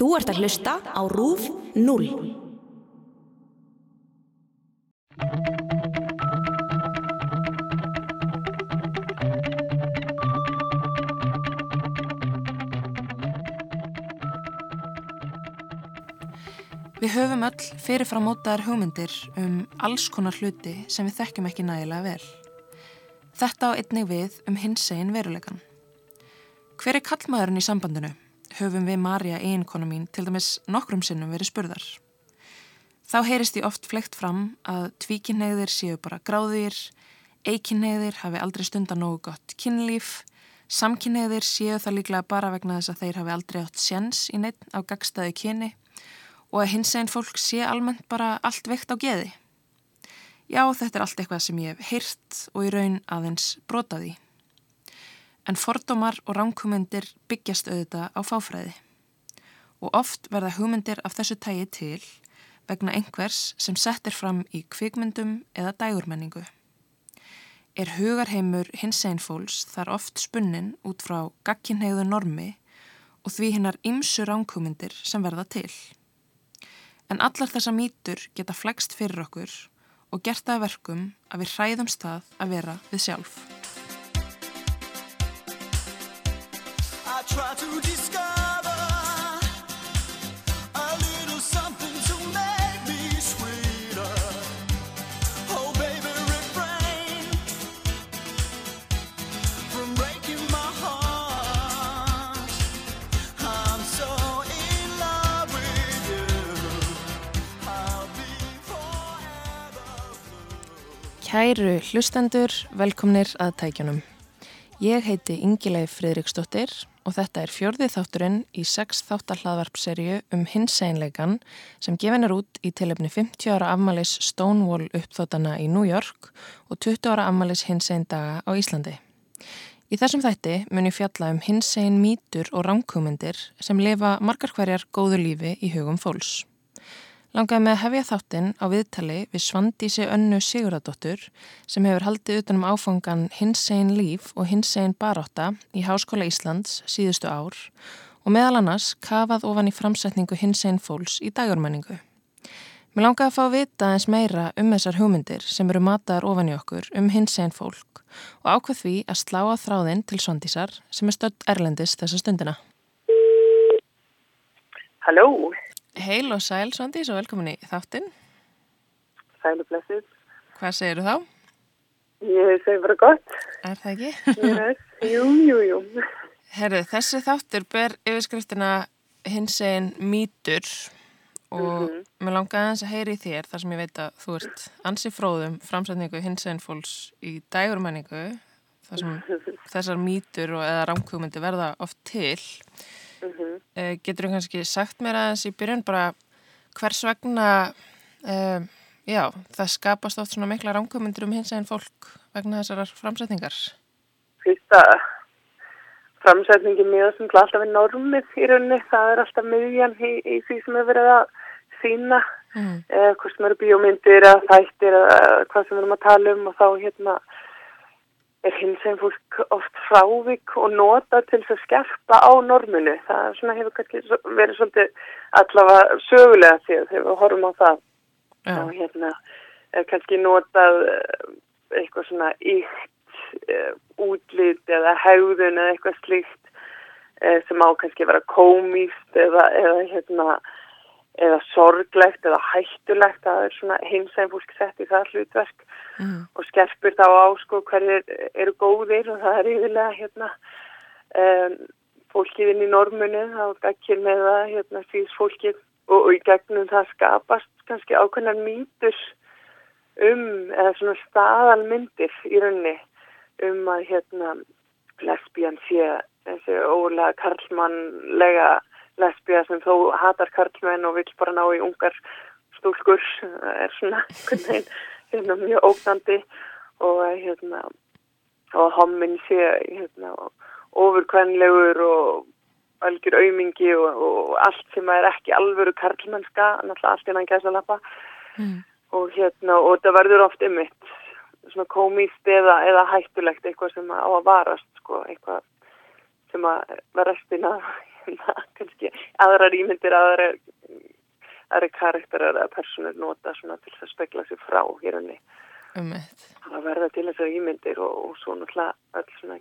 Þú ert að hlusta á RÚF 0. Við höfum öll fyrirfram mótaðar hugmyndir um alls konar hluti sem við þekkjum ekki nægilega vel. Þetta á einnig við um hins einn verulegan. Hver er kallmaðurinn í sambandinu? Höfum við Marja eiginkonu mín til dæmis nokkrum sinnum verið spurðar. Þá heyrist því oft flegt fram að tvíkinneiðir séu bara gráðir, eikinneiðir hafi aldrei stundan nógu gott kynlíf, samkinneiðir séu það líklega bara vegna þess að þeir hafi aldrei átt sjens í neitt á gagstaði kyni og að hins einn fólk sé almennt bara allt veikt á geði. Já, þetta er allt eitthvað sem ég hef heyrt og í raun aðeins brotaði. En fordómar og ránkumundir byggjast auðvitað á fáfræði. Og oft verða hugmyndir af þessu tægi til vegna einhvers sem settir fram í kvikmyndum eða dægurmenningu. Er hugarheimur hins einn fólks þar oft spunnin út frá gagkinhegðu normi og því hinnar ymsu ránkumundir sem verða til. En allar þessa mýtur geta flegst fyrir okkur og gert það verkum að við hræðumst það að vera við sjálf. Kæru hlustendur, velkomnir að tækjunum. Ég heiti Ingileif Fridriksdóttir og þetta er fjörðið þátturinn í sex þáttahlaðvarpserju um hinseinleikan sem gefin er út í tilöfni 50 ára afmælis Stonewall uppþótana í New York og 20 ára afmælis hinsein daga á Íslandi. Í þessum þætti mun ég fjalla um hinsein mítur og ránkúmyndir sem lifa margar hverjar góðu lífi í hugum fólks. Langaði með að hefja þáttinn á viðtali við Svandísi Önnu Siguradóttur sem hefur haldið utanum áfangan Hinsegin líf og Hinsegin baróta í Háskóla Íslands síðustu ár og meðal annars kafað ofan í framsetningu Hinsegin fólks í dagurmenningu. Mér langaði að fá að vita eins meira um þessar hugmyndir sem eru mataðar ofan í okkur um Hinsegin fólk og ákveð því að slá á þráðinn til Svandísar sem er stödd Erlendis þessa stundina. Halló! Heil og sæl Svandís og velkomin í þáttinn. Sæl og blessið. Hvað segir þú þá? Ég segi bara gott. Er það ekki? Yes. Jú, jú, jú. Herru, þessi þáttur ber yfirskriftina hins einn mýtur og mm -hmm. mér langaði aðeins að heyri þér þar sem ég veit að þú ert ansi fróðum framsætningu hins einn fólks í dægurmenningu þar sem þessar mýtur og eða rámkvömyndi verða oft til. Mm -hmm. uh, getur þú kannski sagt mér aðeins í byrjun bara hvers vegna uh, já, það skapast oft svona mikla rámkvömyndir um hins eginn fólk vegna þessar framsetningar? Fyrsta framsetningi mjög sem alltaf er normið í rauninni, það er alltaf miðjan í, í því sem er verið að sína mm. uh, hvort sem eru bíómyndir eða þættir eða hvað sem við erum að tala um og þá hérna er hins einn fólk oft frávik og nota til þess að skerpa á norminu. Það er svona hefur kannski verið svolítið allavega sögulega því að þegar við horfum á það ja. og hérna er kannski notað eitthvað svona ykt uh, útlýtt eða haugðun eða eitthvað slíkt uh, sem á kannski vera komíst eða, eða hérna eða sorglegt eða hættulegt það er svona heimsæðin fólk sett í það hlutverk mm. og skerpur þá á sko hverjir eru góðir og það er yfirlega hérna um, fólkið inn í normunni þá gekkir með það hérna síðs fólkið og, og í gegnum það skapast kannski ákveðnar mýtur um eða svona staðalmyndir í raunni um að hérna lesbían sé þessi ólega karlmannlega lesbíða sem þó hatar karlmenn og vil bara ná í ungar stúlkur er svona hérna, mjög ógnandi og hérna og hommin sé hérna, ofurkvennlegur og algjör aumingi og, og allt sem er ekki alvöru karlmennska náttúrulega allt innan gæsa lappa mm. og hérna og það verður oft ymitt svona komíst eða, eða hættulegt eitthvað sem á að varast sko, eitthvað sem að var restina hérna, kannski aðrar ímyndir, aðrar, aðrar karakterar eða personur nota svona til að spekla sér frá hér henni. Um. Það verða til þessar ímyndir og, og svo náttúrulega öll svona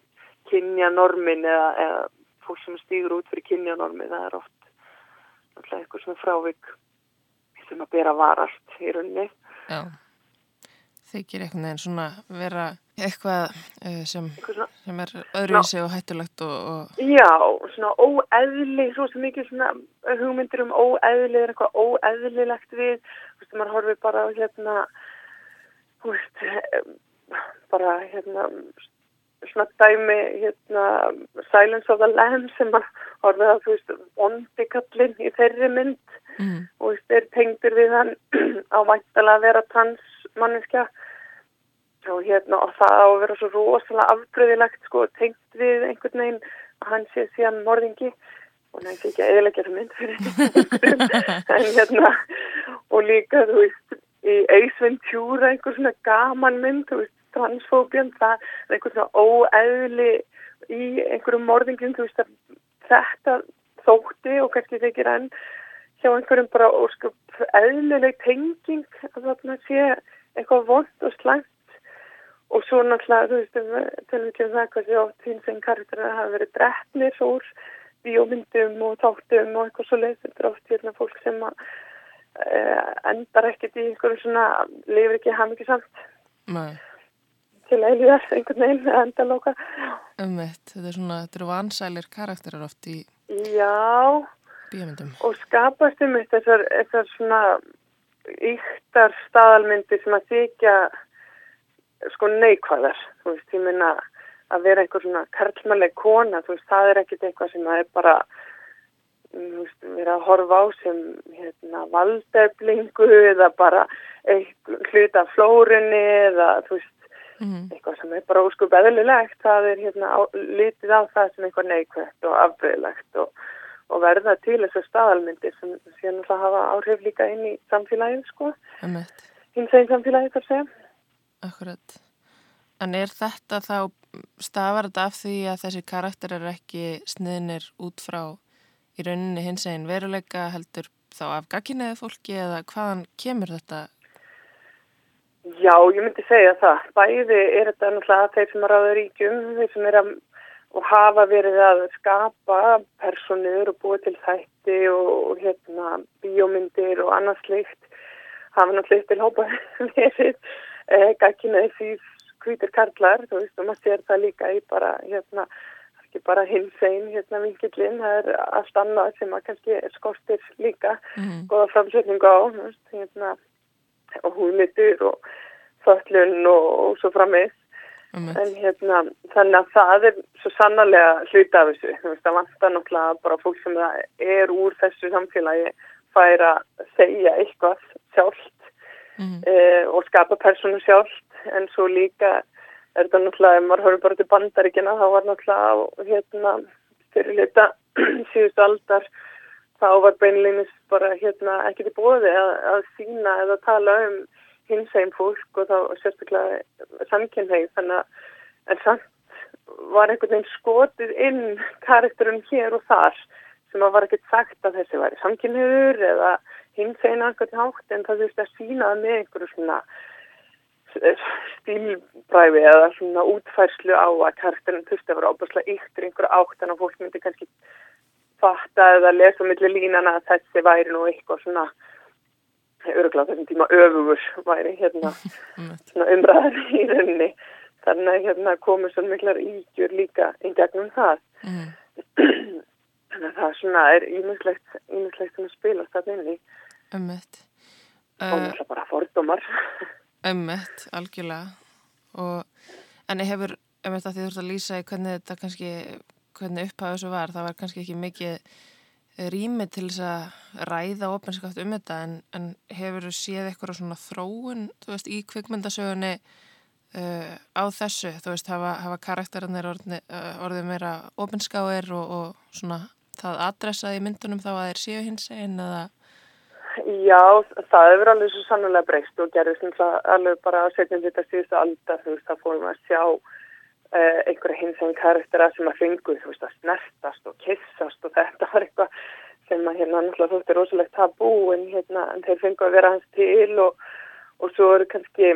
kynja normin eða, eða fólk sem stýgur út fyrir kynja normin, það er oft náttúrulega eitthvað svona frávik sem að bera varast rauninni. Já, þykir einhvern veginn svona vera eitthvað uh, sem, sem er öðruvísi og hættulegt og, og... Já, svona óeðli, svo mikið svona hugmyndir um óeðli er eitthvað óeðlilegt við, þú veist, maður horfið bara hérna, þú veist, bara hérna, svona dæmi, hérna, Silence of the Lambs sem maður horfið á, þú veist, ondikallin í þeirri mynd. Mm. og þú veist, er tengdur við hann á væntalega að vera transmanniska og hérna og það á að vera svo rosalega afbröðilegt sko tengt við einhvern veginn að hann sé síðan morðingi. Og næst ekki að eðilegja það mynd fyrir en hérna og líka þú veist í Ace Ventura einhver svona gaman mynd þú veist transfóbjörn það er einhver svona óeðli í einhverjum morðingum þú veist að þetta þótti og kannski þykir enn hjá einhverjum bara ósköp eðlileg tenging að þarna sé eitthvað vond og slæmt og svo náttúrulega, þú veist, til við kemum það hvað sé átt hins einn karakter að hafa verið drefnir úr bíómyndum og þáttum og eitthvað svo leiðs þetta er oft hérna fólk sem að e, endar ekkert í einhverjum svona lifir ekki haf mikið samt Nei. til eiliðar einhvern veginn að enda lóka um eitt, þetta er svona, þetta eru vansælir karakterar oft í Já. bíómyndum. Og skapast um eitt þessar, svona yktar staðalmyndir sem að þykja sko neikvæðar, þú veist, ég minna að vera einhver svona karlmannleg kona, þú veist, það er ekkit eitthvað sem að er bara, þú veist, vera að horfa á sem, hérna, valdeflingu eða bara hluta flórunni eða, þú veist, mm. eitthvað sem er bara óskup eðlilegt, það er, hérna, á, litið á það sem eitthvað neikvægt og afbreyðlegt og, og verða til þessu staðalmyndir sem síðan alltaf hafa áhrif líka inn í samfélagið, sko, hins veginn samfélagið, þar segja. Akkurat. En er þetta þá, stafar þetta af því að þessi karakter er ekki sniðnir út frá í rauninni hins eginn veruleika heldur þá af gagginniði fólki eða hvaðan kemur þetta? Já, ég myndi segja það. Bæði er þetta náttúrulega þeir sem er á ríkjum, þeir sem er að og hafa verið að skapa personur og búið til þætti og, og hérna bíómyndir og annað slikt hafa náttúrulega til hópa verið eh, gagginni því hvítir karlar, þú veist, og maður sér það líka í bara, hérna, ekki bara hins einn, hérna, vingillin, það er allt annað sem að kannski skortir líka, mm. goða framsetningu á, þú veist, hérna, og húnlitur og föllun og, og svo framið. Mm. En hérna, þannig að það er svo sannarlega hluta af þessu, þú veist, það vantar náttúrulega bara fólk sem er úr þessu samfélagi fær að segja eitthvað sjálft mm. uh, og skapa persónu sjálft en svo líka er þetta náttúrulega, ef maður horfður bara til bandaríkina þá var náttúrulega hérna fyrirleita síðustu aldar þá var beinleginis bara hérna ekki til bóði að, að sína eða tala um hins einn fólk og þá sérstaklega samkynneið þannig að en samt var einhvern veginn skotið inn karakterum hér og þar sem að var ekkert sagt að þessi væri samkynneiður eða hins einn akkur hátt en það þurfti að sína með einhverju svona stílbræfi eða svona útfærslu á að karakterin þurfti að vera óbúslega yktur einhverju átt en að fólk myndi kannski fatta eða lesa millir línana að þessi væri nú eitthvað svona öruglega þessum tíma öfugur væri hérna umræðan í rauninni. Þannig að hérna komur svo miklar ígjur líka í gegnum það. Mm. þannig að það svona er ímyndslegt að spila þetta inn í Ömmett. Og það er bara fordómar. Ömmett, algjörlega. Og, en ég hefur, ömmett að því þú ert að lýsa í hvernig þetta kannski, hvernig upphæðu þessu var, það var kannski ekki mikið rými til þess að ræða ofinskapt um þetta en, en hefur þú séð eitthvað svona þróun, þú veist, í kvikmyndasögunni uh, á þessu, þú veist, hafa, hafa karakterinir orðið, orðið meira ofinskáir og, og svona það adressaði í myndunum þá að þeir séu hins einn eða Já, það hefur alveg svo sannlega breyst og gerðist alveg bara að setja þetta síðustu aldar, þú veist, það fórum að sjá uh, einhverja hins einn karaktera sem að fengu þú veist að snertast og kissast og þetta var eitthvað sem að hérna náttúrulega þóttir rosalegt tabú en hérna en þeir fengu að vera hans til og, og svo eru kannski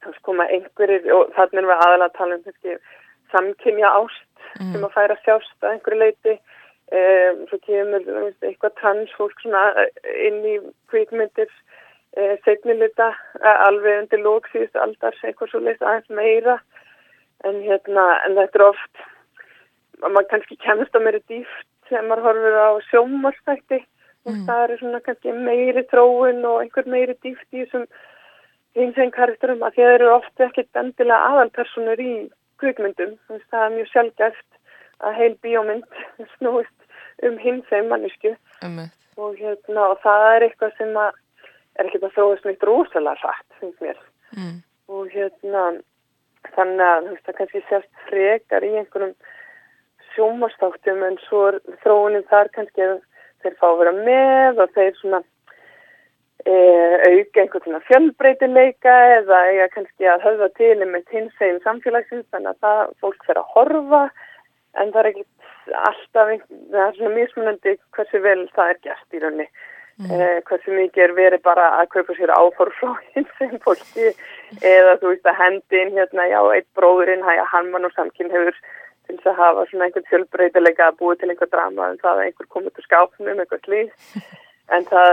þannig koma einhverjir og þannig er við aðalega að tala um kannski samkynja ást mm. sem að færa sjást að einhverju leiti um, svo kemur eitthvað transfólk inn í kvíkmyndir uh, setnilita uh, alveg undir lóksýðust aldars eitthvað svo leitt aðeins meira en hérna en þetta er oft maður kannski kemst á meiri dýft þegar maður horfur á sjómarstætti og mm. það er svona kannski meiri tróun og einhver meiri dýft í þessum hins einn karakterum að að þeir eru ofta ekkert endilega aðalpersonur í kvikmyndum. Það er mjög sjálfgæft að heil bíómynd snúist um hins einn mannisku og, hérna, og það er eitthvað sem að er ekkert að þróast meitt rosalega rætt, finnst mér. Mm. Og hérna þannig að það kannski sérst frekar í einhverjum sjómarstáttum en svo þróunin þar kannski að þeir fá að vera með og þeir svona e, auka einhvern svona fjölbreytileika eða eiga kannski að höfða til með hinsveginn samfélagsins þannig að það fólk fer að horfa en það er ekki alltaf það er svona mismunandi hversu vel það er gert í raunni mm. e, hversu mikið er verið bara að kaupa sér áfor frá hinsveginn fólki eða þú veist að hendin hérna já eitt bróðurinn hægja hann mann og samkinn hefur til þess að hafa svona einhvern fjölbreytileika að búið til einhver drama en það að einhver komið til skápnum eitthvað slíð en það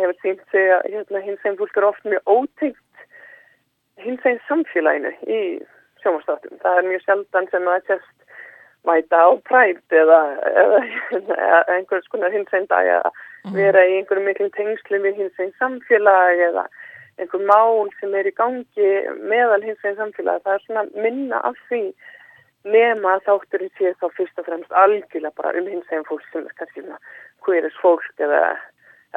hefur sínt sig að hérna, hins einn fólk er oft mjög ótengt hins einn samfélaginu í sjómanstáttum. Það er mjög sjaldan sem að sérst mæta á prætt eða, eða, eða einhvers konar hins einn dag að mhm. vera í einhverjum miklum tengslum í hins einn samfélag eða einhver mál sem er í gangi meðal hins einn samfélag. Það er svona minna af því nema þátturinn sé þá fyrst og fremst algjörlega bara um hins einn fólk sem er kannski hverjus fólk eða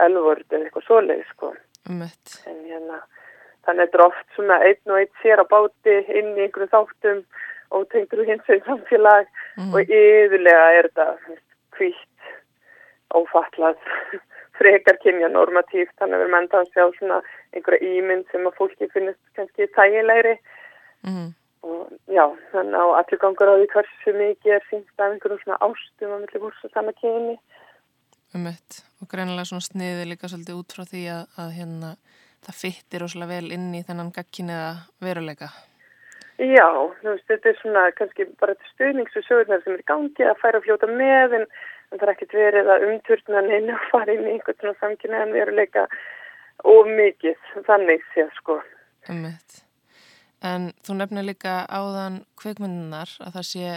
elvörd eða eitthvað svoleið sko. Um en hérna þannig að þetta er oft svona einn og einn sér á báti inn í einhverju þáttum og tengdur hins veginn samfélag mm. og yfirlega er þetta kvítt ófallað frekar kynja normatíft þannig að við menn það að sjá svona einhverja ímynd sem að fólki finnist kannski tægilegri mm. og já þannig að allir gangur á því hversu mikið er sínt af einhverjum svona ástum að millir og sama kyni um eitt og greinilega svona sniði líka svolítið út frá því að, að hérna það fyttir óslega vel inn í þennan gagkinniða veruleika. Já, þú veist, þetta er svona kannski bara stuðningssögurnar sem er gangi að færa að fljóta með en, en það er ekkert verið að umturna neina að fara inn í einhvern svona samkynniðan veruleika og mikið, þannig séð sko. Um eitt. En þú nefnir líka áðan kveikmyndunar að það sé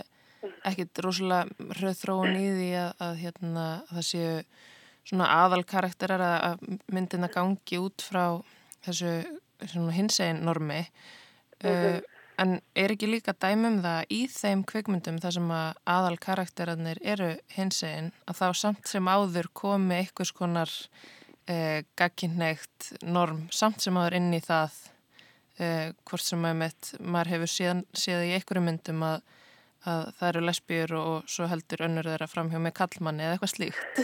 ekkit rosalega hröð þróun í því að, að hérna, það séu svona aðal karakterar að myndina gangi út frá þessu hinsegin normi -hmm. uh, en er ekki líka dæmum það í þeim kvikmyndum þar sem að aðal karakterarnir eru hinsegin að þá samt sem áður komi einhvers konar uh, gagkinnægt norm samt sem áður inn í það uh, hvort sem maður hefur séð, séð í einhverju myndum að að það eru lesbíur og svo heldur önnur þeirra framhjá með kallmanni eða eitthvað slíkt.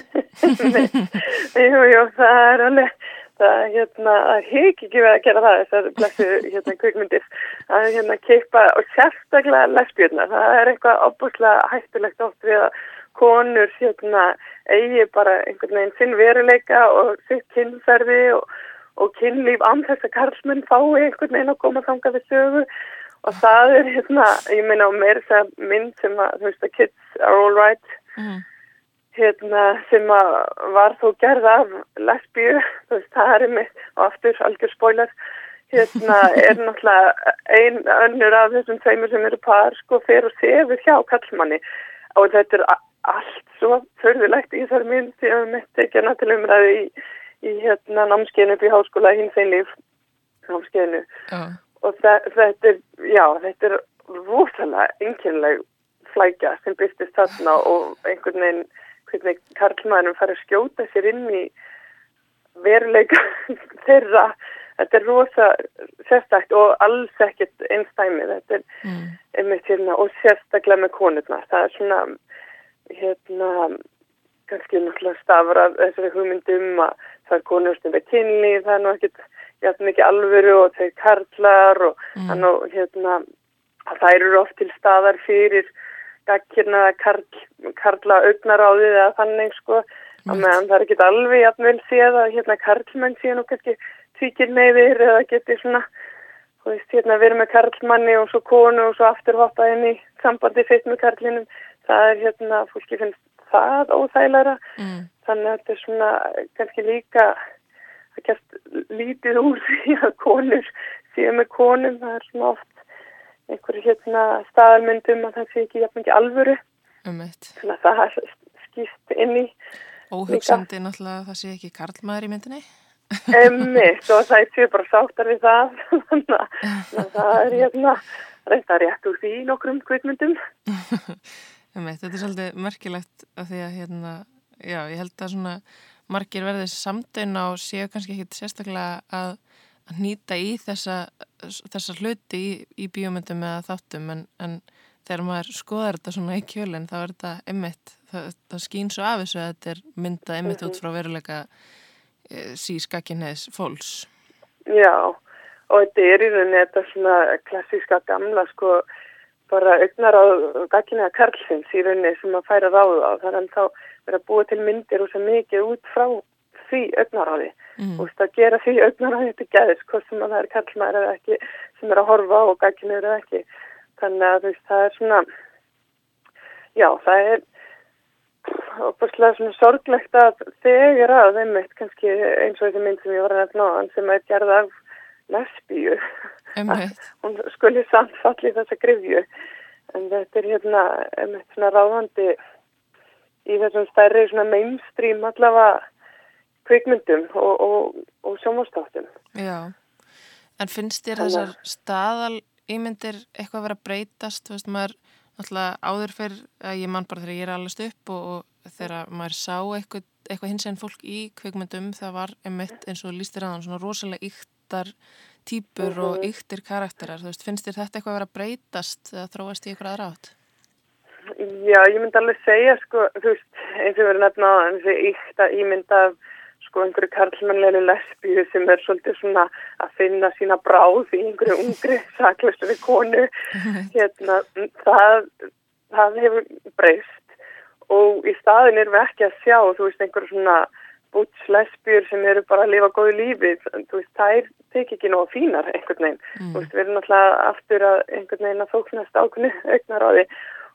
jú, jú, það er alveg, það hérna, hefur ekki verið að gera það þessar blessu hérna kvikmyndir. Að hérna keipa og sérstaklega lesbíurna, það er eitthvað opuslega hættulegt oft við að konur hérna eigi bara einhvern veginn sinn veruleika og sitt kynferði og, og kynlíf án þess að karlmenn fái einhvern veginn að koma þanga við sögu. Og það er hérna, ég meina á mér það mynd sem að, þú veist að Kids are alright mm. Hérna sem að var þó gerð af lesbíu, það er mig og aftur algjör spoiler hérna er náttúrulega ein önnur af þessum tveimur sem eru par sko fer og sefur hjá kallmanni og þetta er allt svo förðulegt í þessar mynd því að við mitt ekki að til umræði í, í hérna námskeinu upp í háskóla hins einlíf námskeinu uh og þetta er, já, þetta er rosalega einnkjönleg flækja sem byrstist þarna og einhvern veginn, hvernig karlmaðurum fara að skjóta sér inn í veruleika þeirra, þetta er rosa sérstakt og alls ekkert einstæmi, þetta er mm. einmitt hérna og sérstaklega með konurna, það er svona hérna kannski náttúrulega stafur af þessari hugmyndum að það er konur stundar kynni, það er nú ekkert jafn mikið alvöru og þeir karlar og mm. og hérna það eru oft til staðar fyrir gaggirna karl, karla augnaráðið eða þannig sko. Að meðan það er ekki alveg jafnvel séð að hérna karlmenn séu nú kannski tvíkir neyðir eða geti svona þú veist hérna verið með karlmanni og svo konu og svo aftur hoppa inn í sambandi fyrst með karlinum. Það er hérna fólki finnst það óþægilega mm. þannig að þetta er svona kannski líka að gert lítið úr því að konur séu með konum. Það er svona oft einhverju hérna staðalmyndum að það sé ekki jafn mikið alvöru. Um þannig að það er skýst inn í Óhugsandi náttúrulega það sé ekki karlmaður í myndinni. Emmitt og það er séu bara sáttar við það. Þannig að það er hérna reynda rétt úr því nokkrum kveitmyndum Emmitt, þetta er svolítið merkilegt af því að hérna, já, ég held að svona margir verðið samtun á séu kannski ekkit sérstaklega að að nýta í þessa, þessa hluti í, í bíómyndum eða þáttum en, en þegar maður skoðar þetta svona í kjölinn þá er þetta emitt, það, það skýn svo af þessu að þetta er myndað emitt út frá veruleika e, sískakinniðs fólks. Já og þetta er í rauninni þetta svona klassíska gamla sko bara augnar á gaginniða karlsins í rauninni sem að færa ráðu á. Þannig að þá verða búið til myndir og svo mikið út frá því augnaráði mm. og það gera því augnaráði þetta gæðis hvort sem að það er kallmæður eða ekki sem er að horfa og gagginur eða ekki. Þannig að veist, það er svona já það er opastlega svona sorglegt að þegar að þeim eitt kannski eins og þessi mynd sem ég var að nefna sem er gerð af lesbíu. Hún skuli samt falli þessa grifju en þetta er hérna einmitt svona ráðandi í þessum stærri svona mainstream allavega kvikmyndum og, og, og sjónvastáttum. Já, en finnst þér þessar staðal ímyndir eitthvað að vera breytast, þú veist, maður náttúrulega áður fyrr, að ég man bara þegar ég er allast upp og, og þegar maður sá eitthvað, eitthvað hins einn fólk í kvikmyndum, það var einmitt eins og lístir aðan svona rosalega yktar týpur mm -hmm. og yktir karakterar, þú veist, finnst þér þetta eitthvað að vera breytast eða þróast í eitthvað aðra átt? Já, ég myndi alveg segja, sko, þú veist, eins og verið nefna á þessi ykta ímynda sko einhverju karlmannleiri lesbíu sem er svolítið svona að finna sína bráð í einhverju ungri saklestu við konu. Hérna, það, það hefur breyst. Og í staðin erum við ekki að sjá þú veist einhverju svona búts lesbíur sem eru bara að lifa góðu lífi. Þú veist þær tekið ekki nógu fínar einhvern veginn, mm. þú veist við erum alltaf aftur að einhvern veginn að þóknast ákunni auknar á því.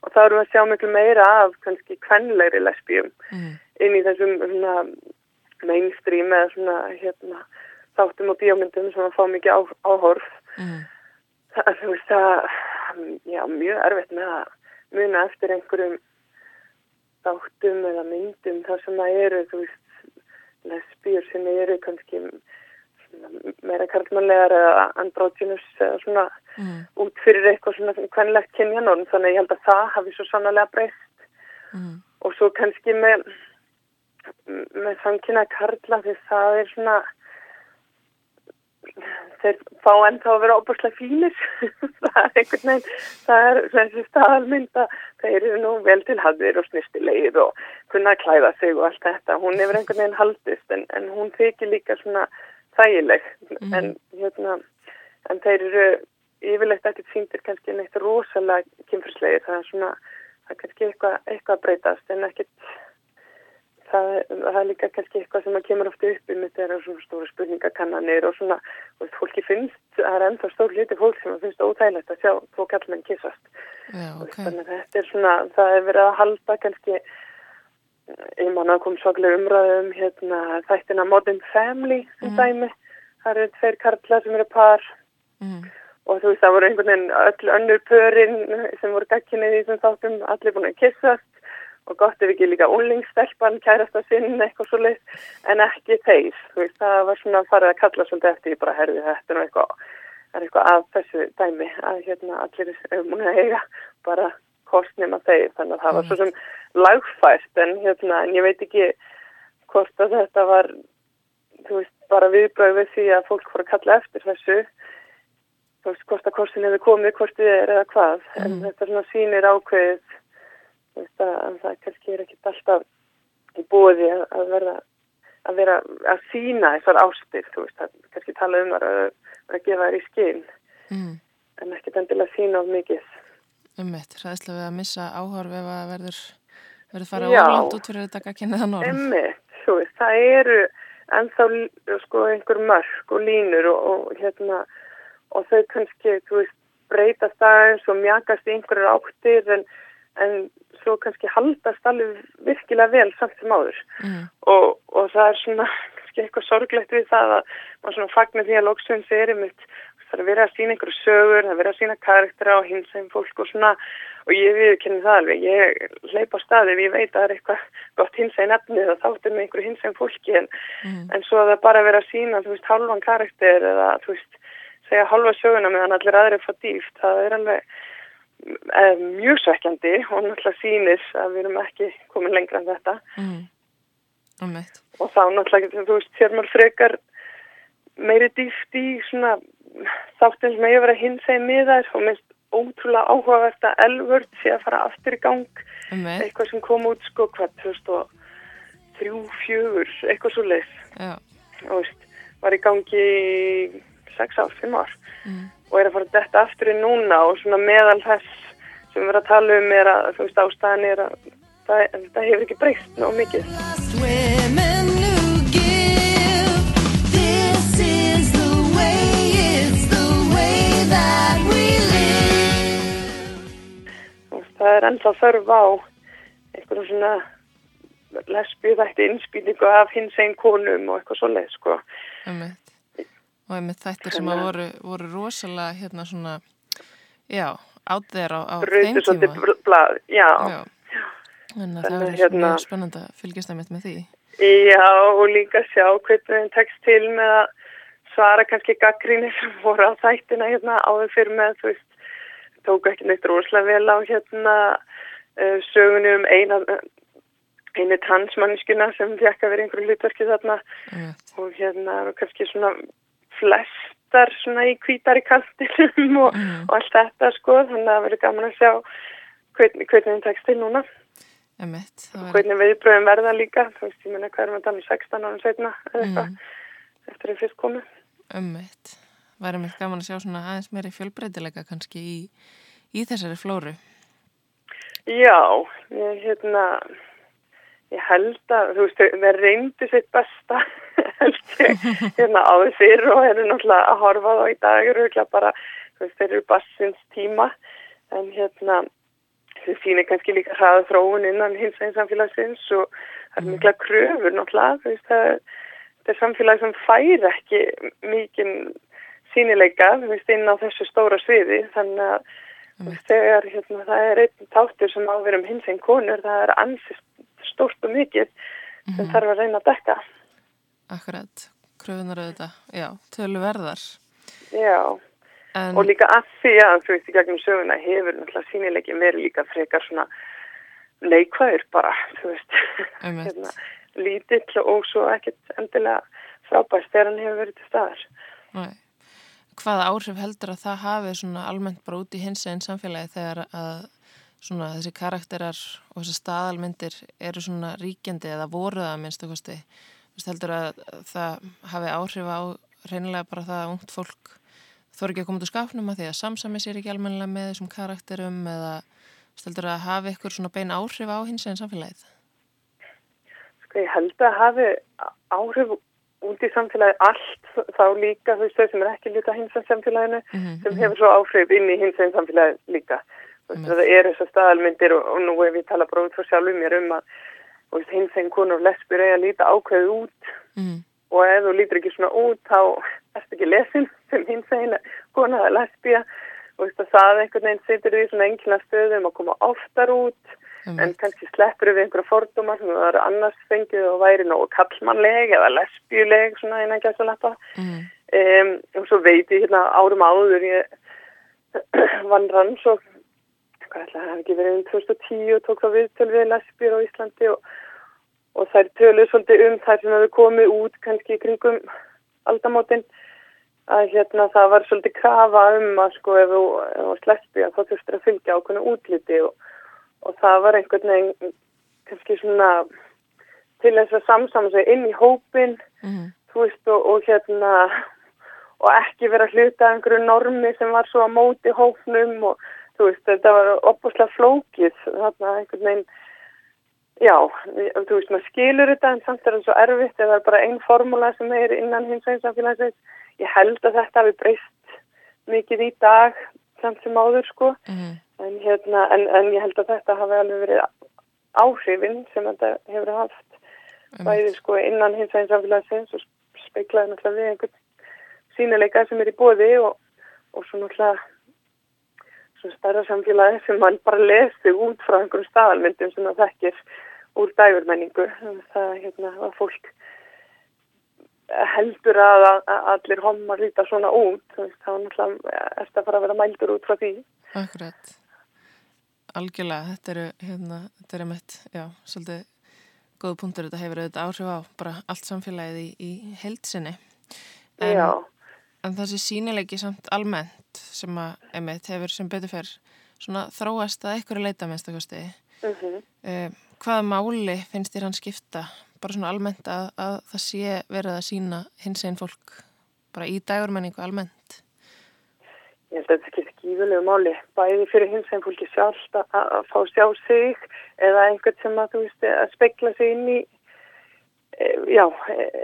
Og þá erum við að sjá miklu meira af kannski kvennlegri lesbíum mm. inn í þessum svona mainstream eða svona hérna, þáttum og bíómyndum sem að fá mikið á, áhorf mm. það, þú veist það já, mjög erfitt með að muna eftir einhverjum þáttum eða myndum þar sem það eru þú veist lesbíur sem eru kannski meira karlmannlegar eða andrótjunus eða svona mm. út fyrir eitthvað svona hvernlegt kynjanón þannig að ég held að það hafi svo sannlega breyst mm. og svo kannski með með samkynna karla því það er svona þeir fá ennþá að vera óbúrslega fínir. Það er einhvern veginn það er þessi staðalmynda þeir eru nú vel til hafðir og snistilegir og kunna að klæða sig og allt þetta. Hún hefur einhvern veginn haldist en, en hún þykir líka svona þægileg. Mm. en hérna en þeir eru yfirlegt ekkert síndir kannski neitt rosalega kynfyrslegir það er svona það er kannski eitthvað, eitthvað breytast en ekkert það, það er líka kannski eitthvað sem kemur ofta upp um þetta er svona stóra spurningakannanir og svona, og fólki finnst, það er ennþá stór liti fólk sem finnst óþægilegt að sjá tvo kallmenn kissast. Já, ok. Þannig að þetta er svona, það er verið að halda kannski, ég manna kom svaklega umræðum hérna þættina Modern Family sem mm. dæmi, það eru tveir karlar sem eru par mm. og þú veist það voru einhvern veginn öll önnur pörinn sem voru gagginni í þessum þáttum, allir búin að kissast og gott ef ekki líka unlingstelpan kærast að sinna eitthvað svo leitt en ekki þeir, veist, það var svona að fara að kalla svolítið eftir, ég bara herði þetta og eitthvað, er eitthvað af þessu dæmi að hérna allir er múin að eiga bara kostnum að þeir, þannig að það var svo sem lagfæst en hérna, en ég veit ekki hvort að þetta var þú veist, bara viðbröðu því að fólk fór að kalla eftir þessu. Þú veist, hvort að korsin hefur komið, hvort þið er eða hvað, mm. en þetta svona sínir ákveðið veist, að það kannski er ekkit alltaf í bóði að, að verða að vera að sína þessar ástir þú veist, að kannski tala um að að gefa þær í skinn mm. en ekkert endilega sína of mikið. Ummitt, hræðislega við að missa áhorf ef að verður, verður fara óland út fyrir að kynna það norm. Ummitt, svo veist, það eru ennþá sko einhver mörg og línur og, og hérna og þau kannski, þú veist, breytast aðeins og mjagast í einhverjar áttir en, en svo kannski haldast alveg virkilega vel samt sem áður mm. og, og það er svona kannski eitthvað sorglegt við það að maður svona fagnar því að lóksunns er einmitt það er að vera að sína einhverju sögur, það er að vera að sína karaktera og hins einn fólk og svona og ég viðkenni það alveg, ég leip á staði ef ég veit að það er eitthvað gott hins einn efnið og þáttur með einhverju hins einn fólki en, mm. en svo að það bara vera að sína, þú veist, halvan karakter eða þú veist, segja halva söguna meðan allir aðri er það dýft, það er alveg mjög svekkjandi og náttúrulega sínir að við erum ekki komin lengra en þetta. Mm. og þá náttúrulega, þú veist, sér maður frekar meiri dýft í svona ég verið að hinsa í miðar og minnst ótrúlega áhugavert að elvörd sé að fara aftur í gang. Um eitthvað sem kom út sko hvað 2003-04 eitthvað svo leið og veist, var í gangi 6 ár, 5 ár. Mm. Og er að fara detta aftur í núna og svona meðal þess sem við verðum að tala um er að þú veist ástæðan er að það, það hefur ekki breyst ná mikið það er ennþá þörf á eitthvað svona lesbíu þætti innspýningu af hins einn konum og eitthvað svoleið sko. Einmitt. Og einmitt þættir sem að voru, voru rosalega hérna svona, já, átt þeirra á, á þeim tíma. Blað, já. já. Að það er hérna, spennand að fylgjast það mitt með því. Já, og líka sjá hvernig þeim tekst til með að svara kannski gaggríni sem voru á þættina hérna áður fyrir með, þú veist, tóku ekki neitt rosalega vel á hérna uh, sögunni um eina einu transmannskuna sem fekk að vera einhverju hlutverki þarna mm. og hérna og kannski svona flestar svona í kvítari kastinum og, mm. og allt þetta sko þannig að það verður gaman að sjá hvernig, hvernig það tekst til núna Emitt, og hvernig viðbröðum verða líka þú veist ég menna hvað er maður þannig 16 ára setna eða eitthvað mm. eftir því fyrst komu Emitt væri mér gaman að sjá svona aðeins meiri fjölbreytilega kannski í, í þessari flóru. Já, ég, hérna, ég held að, þú veist, það reyndi sitt besta, held ég, hérna á þessir og hérna náttúrulega að horfa þá í dag eru ekki bara, þú þeir eru bassins tíma, en hérna, þau sýnir kannski líka hraða þróun innan hins veginn samfélagsins og það er mikla kröfur náttúrulega, þú veist, það er, samfélag sem fær ekki mikinn sínileika veist, inn á þessu stóra sviði þannig að mm. þegar hérna, það er einn tátur sem áverum hins einn konur það er ansist stórt og mikið mm. sem mhm. þarf að reyna að dekka Akkurat, kröfunar auðvitað. Já, tölu verðar Já, en... og líka að því að þú veist í gegnum söguna hefur náttúrulega sínileiki mér líka frekar svona leikvæður bara þú veist. Hérna, lítill og svo ekkert endilega frábært þegar hann hefur verið til staðar. Nei. Hvaða áhrif heldur að það hafi svona almennt bara út í hins einn samfélagi þegar að svona þessi karakterar og þessi staðalmyndir eru svona ríkjandi eða voruða minnst að kosti heldur að það hafi áhrif á reynilega bara það að ungt fólk þóru ekki að koma út úr skapnum að því að samsami sér ekki almennilega með þessum karakterum eða heldur að hafi ykkur svona bein áhrif á hins einn samfélagið Sko ég held að hafi áhrif út í samfélagi allt þá líka þú veist þau sem er ekki líka hins en samfélaginu mm -hmm. sem hefur svo áhrif inn í hins en samfélagi líka mm -hmm. það er þessar staðalmyndir og, og nú ef ég tala bara út frá sjálfum mér um að veist, hins en konur lesbur eiga að líta ákveðu út. Mm. Og ef þú lítur ekki svona út þá erst ekki lesin sem hins en konar að lesbija og það einhvern veginn setur því svona engilna stöðum að koma oftar út. Mm. en kannski sleppur við einhverja fordómar sem það eru annars fengið og væri nógu kallmannleg eða lesbíuleg svona að leppa mm. um, og svo veit ég hérna árum áður ég vann rannsók hvað ætla, það hef ekki verið um 2010 og tók það viðtöl við lesbíur á Íslandi og, og þær töluð svolítið um þær sem hefur komið út kannski kringum aldamótin að hérna það var svolítið krafa um að sko ef þú lesbí að þá þurftir að fylgja ákveðinu útliti og og það var einhvern veginn kannski svona til þess að samsama sig inn í hópin mm -hmm. þú veist og, og hérna og ekki vera hluta af einhverju normi sem var svo á móti hófnum og þú veist, þetta var opuslega flókið þarna einhvern veginn já, þú veist, maður skilur þetta en samt er það svo erfitt eða það er bara einn formúla sem er innan hins veginn samfélagsins ég held að þetta hafi breyst mikið í dag samt sem áður sko mm. en, hérna, en, en ég held að þetta hafi alveg verið áhrifin sem þetta hefur haft mm. bæðið sko innan hins veginn samfélagsins og speiklaði náttúrulega við einhvern sínileika sem er í bóði og, og svo náttúrulega svona stærra samfélagi sem mann bara lesi út frá einhverjum staðalmyndum sem það þekkir úr dægurmenningu. Það hérna, að fólk heldur að, að allir homar líta svona út. Það var náttúrulega eftir að fara að vera mældur út frá því. Akkurat. Algjörlega, þetta eru, hérna, þetta eru meitt, já, svolítið góða punktur. Þetta hefur auðvitað áhrif á bara allt samfélagið í, í heilsinni. En, já. En þessi sínilegi samt almennt sem að, emitt, hefur sem betur fyrr svona þróast að einhverju leita minnst að kosti. Uh -huh. uh, hvaða máli finnst þér hann skipta bara svona almennt að, að það sé verið að sína hins einn fólk bara í dagurmenningu almennt? Ég held að þetta skiptir gífulegu máli, bæði fyrir hins einn fólki sjálf að, að fá sjá sig eða einhvern sem að, veist, að spekla sig inn í e, já,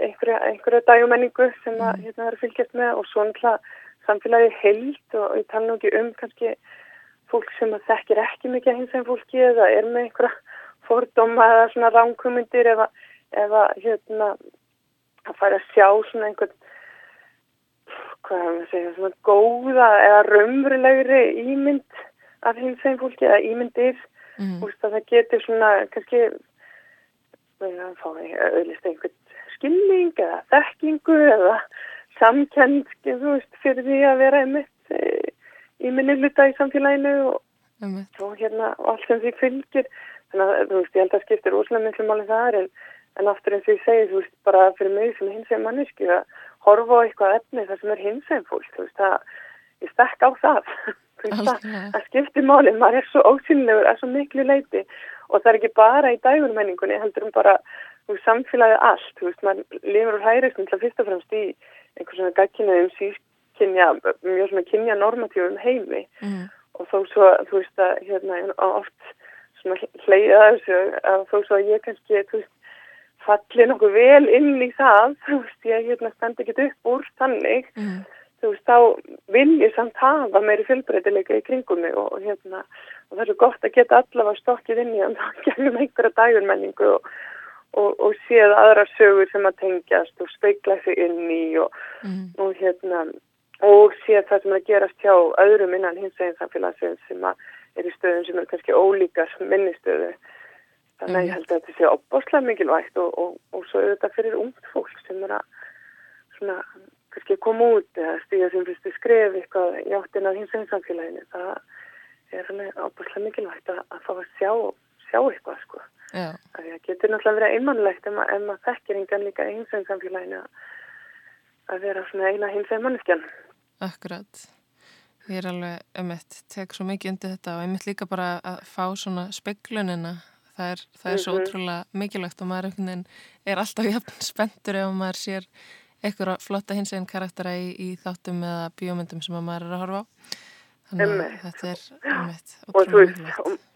einhverja, einhverja dagurmenningu sem að mm. hérna er fylgjast með og svo náttúrulega samfélagi held og ég tala nú ekki um kannski fólk sem að þekkir ekki mikið hins einn fólki eða er með einhverja fordóma eða svona ránkumundir eða, eða hérna að fara að sjá svona einhvern hvað er maður að segja svona góða eða raunverulegri ímynd af hins einn fólki eða ímyndir mm. úrst að það getur svona kannski fá auðvist einhvern skilning eða þekkingu eða veist, fyrir því að vera einmitt e, í minni hluta í samfélaginu og, og hérna allt sem því fylgir. Þannig að, þú veist, ég held að skiptir úrslega miklu máli það er en, en aftur eins og ég segi, þú veist, bara fyrir mig sem hins veginn manneski að horfa á eitthvað efni þar sem er hins veginn fólk, þú veist, að ég stekk á það. Það skiptir máli, maður er svo ósynlegur að svo miklu leiti og það er ekki bara í dægurmenningunni, heldur um bara veist, samfélagið allt, þú veist, maður lifur úr hægreistum til að fyrst og fremst í einhvers svona gagkinuðum sískinja, mjög svona kynja normatífum heimi mm. og þó svo, þú veist að hérna oft svona hleyða þessu að þó svo að ég kannski, veist, falli nokkuð vel inn í það, veist, ég hérna stend ekki upp úr þannig, mm. veist, þá vil ég samt hafa meiri fylgbreytileika í kringum mig og, og hérna, og það er gott að geta allavega stokkið inn í hann, þá gefum einhverja dægurmenningu og og, og séð aðra sögur sem að tengjast og speikla sig inn í og, mm. og hérna og séð það sem að gerast hjá öðrum innan hins veginn samfélagsins sem að er í stöðum sem er kannski ólíkar minnistöðu. Þannig að ég held að þetta sé opbáslega mikilvægt og, og, og svo er þetta fyrir ungt fólk sem er að svona kannski koma út eða stíða sem fyrstu skref eitthvað í áttina hins veginn samfélaginu. Það er alveg opbáslega mikilvægt að, að fá að sjá, sjá eitthvað sko. Það getur náttúrulega verið einmannlegt ef maður ma þekkir engan líka eins en samfélaginu að vera svona eina hins eða manneskjan. Akkurat. Ég er alveg, emitt, tek svo mikið undir þetta og emitt líka bara að fá svona speiklunina. Það er, það er svo mm -hmm. ótrúlega mikilvægt og maður er alltaf jafn spenntur ef maður sér eitthvað flotta hins einn karaktera í, í þáttum eða bíómyndum sem maður er að horfa á. Þannig að þetta er, emitt, ótrúlega mikilvægt.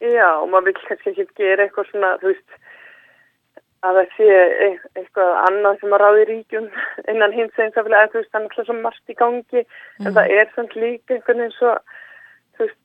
Já, og maður vil kannski ekki gera eitthvað svona, þú veist, að það sé eitthvað annað sem að ráði ríkjum innan hins eins af að þú veist, það er alltaf svo margt í gangi, mm. en það er samt líka einhvern veginn svo, þú veist,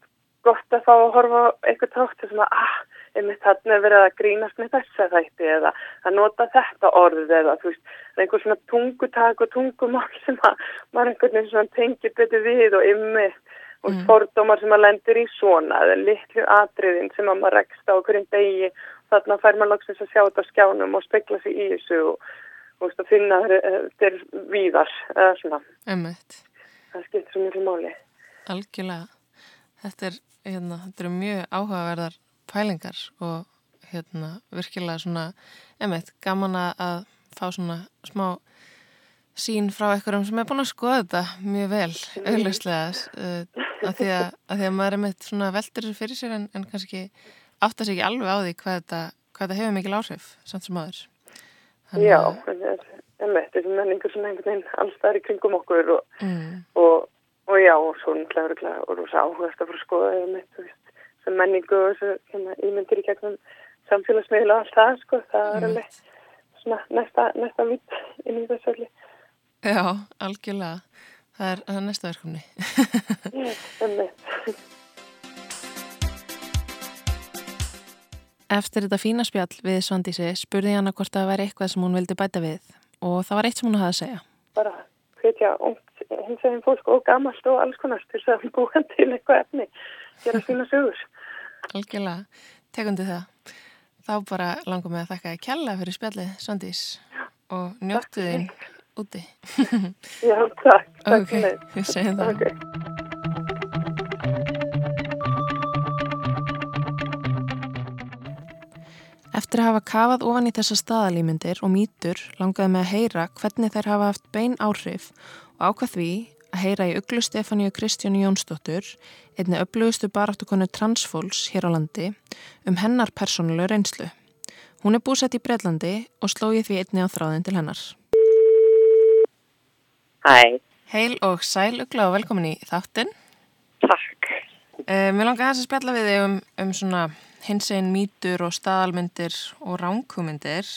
gott að fá að horfa eitthvað tátt sem að, ah, einmitt þarna er verið að grínast með þessa þætti eða að nota þetta orð eða þú veist, það er einhver svona tungutak og tungumál sem að maður einhvern veginn svona tengir betur við og ymmið og mm. fordómar sem að lendur í svona eða litlu atriðin sem að maður rekst á hverjum degi þarna fær maður langsins að sjá þetta á skjánum og spekla sig í þessu og, og finna þetta er víðar eða svona. Emmeit. það skiptir svo mjög máli. Algjörlega. Þetta er, hérna, þetta er mjög áhugaverðar pælingar og hérna virkilega svona emmeit, gaman að fá svona smá sín frá einhverjum sem er búin að skoða þetta mjög vel, auðvitslega uh, að, því að, að því að maður er svona veldur fyrir sér en, en kannski áttast ekki alveg á því hvað þetta, hvað þetta hefur mikil áhrif samt sem aður Já, einmitt, þessi menningur svona einhvern veginn allstæðar í kringum okkur og, mm. og, og já, og svo náttúrulega og rosa áhugast að fara að skoða einmitt, þú veist, sem menningu og þessu hérna, ímyndir í gegnum samfélagsmiðla og allt það, sko, það er alveg svona næsta, næsta vitt inn í þessu allir. Já, algjörlega. Það er, það er næsta verkefni. Já, einmitt. Eftir þetta fína spjall við Svandísi spurði hann að hvort það væri eitthvað sem hún vildi bæta við og það var eitt sem hún hafði að segja. Bara hvetja hins veginn fólk og gamalt og alls konar til þess að búa til eitthvað efni, gera sína sögur. Algjörlega, tekundi það. Þá bara langum við að þakka að kjalla fyrir spjallið Svandís og njóttu þín úti. Já, takk. takk ok, við segjum það. Okay. Eftir að hafa kafað ofan í þessa staðalýmyndir og mýtur langaði með að heyra hvernig þær hafa haft bein áhrif og ákvað því að heyra í Uglu Stefáníu Kristjánu Jónsdóttur, einni öflugustu baráttukonu transfóls hér á landi, um hennar persónulegu reynslu. Hún er búsett í Breitlandi og slóið því einni á þráðin til hennar. Hæ. Heil og sæl Ugla og velkomin í þáttinn. Takk. Uh, mér langar að spjalla við þig um, um svona hins einn mýtur og staðalmyndir og ránkúmyndir.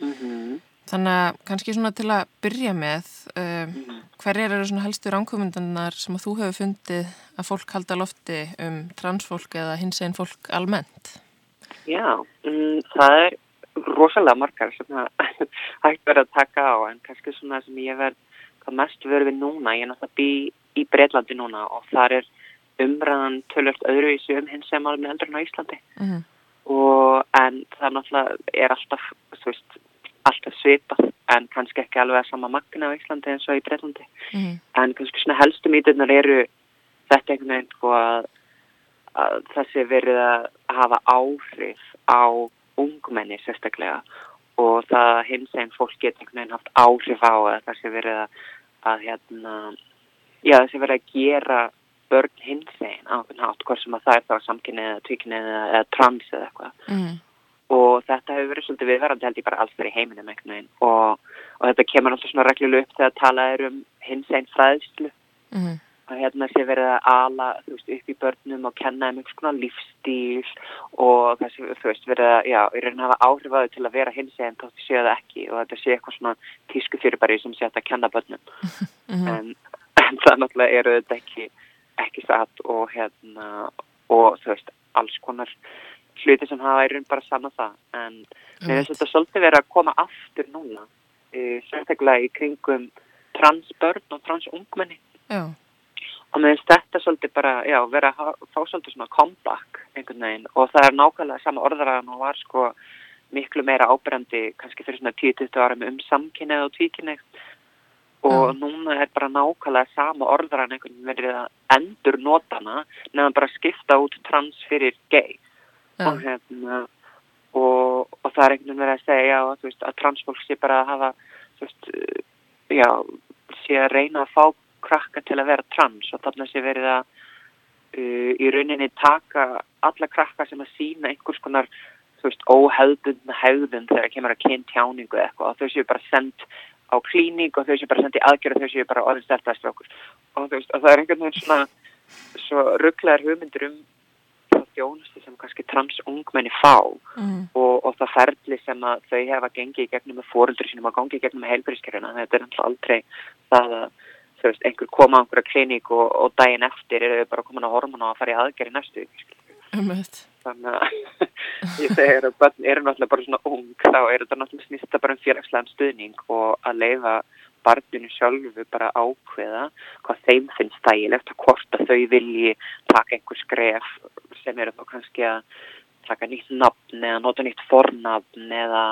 Mm -hmm. Þannig að kannski svona til að byrja með, uh, mm hverjir eru svona helstu ránkúmyndanar sem að þú hefur fundið að fólk halda lofti um transfólk eða hins einn fólk almennt? Já, um, það er rosalega margar sem það hægt verið að taka á en kannski svona sem ég verð mest verið við núna, ég er náttúrulega bí í Breitlandi núna og það er umræðan tölvöld öðruvísi um hins sem alveg heldur en á Íslandi mm -hmm. og en það náttúrulega er alltaf veist, alltaf svipað en kannski ekki alveg að sama magna á Íslandi eins og í Breitlandi mm -hmm. en kannski svona helstu míturnar eru þetta einhvern veginn sko að, að þessi verið að hafa áhrif á ungmenni sérstaklega og það hins einn fólk getur einhvern veginn haft áhrif á að þessi verið að, að hérna já þessi verið að gera börn hins einn á einhvern hátt hvort sem að það er þá samkynni eða tvíkynni eða trans eða eitthvað mm. og þetta hefur verið svolítið viðverandi held ég bara alls fyrir heiminum einhvern veginn og, og þetta kemur alltaf svona regluleg upp þegar talað er um hins einn fræðslu mm. að hérna sé verið að ala veist upp í börnum og kenna um einhvers konar lífstíl og það sé veist verið að já, í raun hafa áhrif að þau til að vera hins einn þá séu það ekki og þetta sé eitthvað svona tísku fyrirbæri sem sé að kenna börnum mm. en, en það náttúrulega eru þetta ekki ekki satt og hérna og þú veist, alls konar hluti sem hafa í raun bara sanna það. En mér finnst þetta svolítið verið að koma aftur núna e, sérstaklega í kringum transbörn og transungmenni Já. og mér finnst þetta svolítið bara, já, verið að fá svolítið svona comeback einhvern veginn. Og það er nákvæmlega sama orðraðan og var sko miklu meira ábyrjandi kannski fyrir svona 10-20 árum um samkynnið og tvíkynnið og núna er bara nákvæmlega sama orðran einhvern veginn verið að endur notana nefnum bara að skipta út trans fyrir gay. Og, hérna, og, og það er einhvern veginn verið að segja að, veist, að transfólk sé bara að hafa veist, já, sé að reyna að fá krakka til að vera trans. Og þarna sé verið að uh, í rauninni taka alla krakka sem að sína einhvers konar óhefðbundna hefðun þegar kemur að kynnt tjáningu eitthvað. Og þau séu bara sendt á klíník og þau séu bara sendið aðgerð og þau séu bara orðin steltast okkur. Og veist, og það er einhvern veginn svona svo rugglegar hugmyndir um það þjónusti sem kannski transungmenni fá mm. og, og það ferli sem að þau hefa gengið í gegnum með fóruldur sínum að gangi í gegnum með heilbyrðiskerfuna, þetta er alltaf aldrei það að veist, einhver koma á einhverja klíník og, og daginn eftir eru þau bara komin á hormona og að fara í aðgerð í næstu þannig að ég segir að börn eru náttúrulega bara svona ung þá er þetta náttúrulega snýst þetta bara um félagslegan stuðning og að leifa barninu sjálfu bara ákveða hvað þeim finnst þægilegt og hvort að þau vilji taka einhver skref sem eru þá kannski að taka nýtt nafn eða nota nýtt fornafn eða,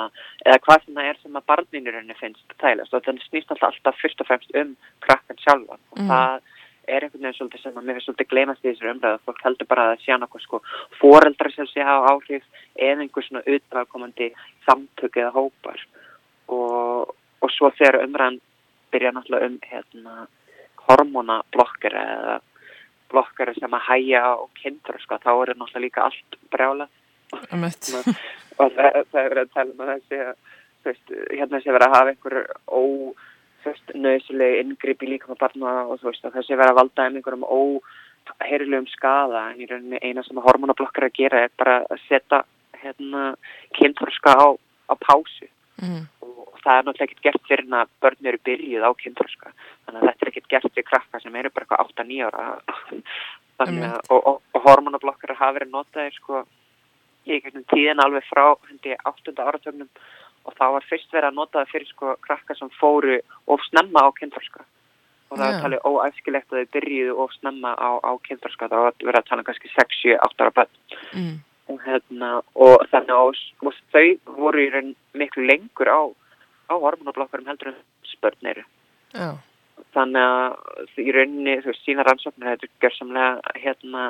eða hvað sem það er sem að barninurinn finnst þægilegast og þannig snýst alltaf fyrst og fremst um krakkan sjálfan. Og Mm. það er einhvern veginn svolítið sem að mér finnst svolítið gleymast í þessari umræðu. Fólk heldur bara að sé annað sko foreldra sem sé hafa áhrif eða einhver svona utvæðkomandi samtök eða hópar. Og, og svo þegar umræðan byrja náttúrulega um hérna hormonablokkar eða blokkar sem að hæja og kindur sko, þá er náttúrulega líka allt brjála og það, er verið að tala um að þessi hérna sé verið að hafa einhver ónöðsileg ingripi líka með barna og þú veist að sé verið að valda um einhverjum óheirilegum skada en í rauninni eina sem hormonablokkar að gera er bara að setja hérna kynþorska á, á pásu mm. og, og það er náttúrulega ekkert gert fyrir að börn eru byrjuð á kynþorska þannig að þetta er ekkert gert fyrir krakka sem eru bara eitthvað 8-9 ára þannig að og, og, og hormonablokkar hafa verið notaðir sko í einhvern tíðin alveg frá hundi 8. áratögnum og þá var fyrst verið að nota það fyrir sko krakka sem fóru of snemma á kynþorska og það var yeah. talið óæskilegt að þau byrjuðu of snemma á, á kynþorska þá var verið að tala um kannski 6-7-8 ára bönn mm. og, hérna, og þannig að og þau voru í raun miklu lengur á, á hormonablokkar um heldur en spörnir yeah þannig að í rauninni þú veist sína rannsóknir þetta er gerðsamlega hérna,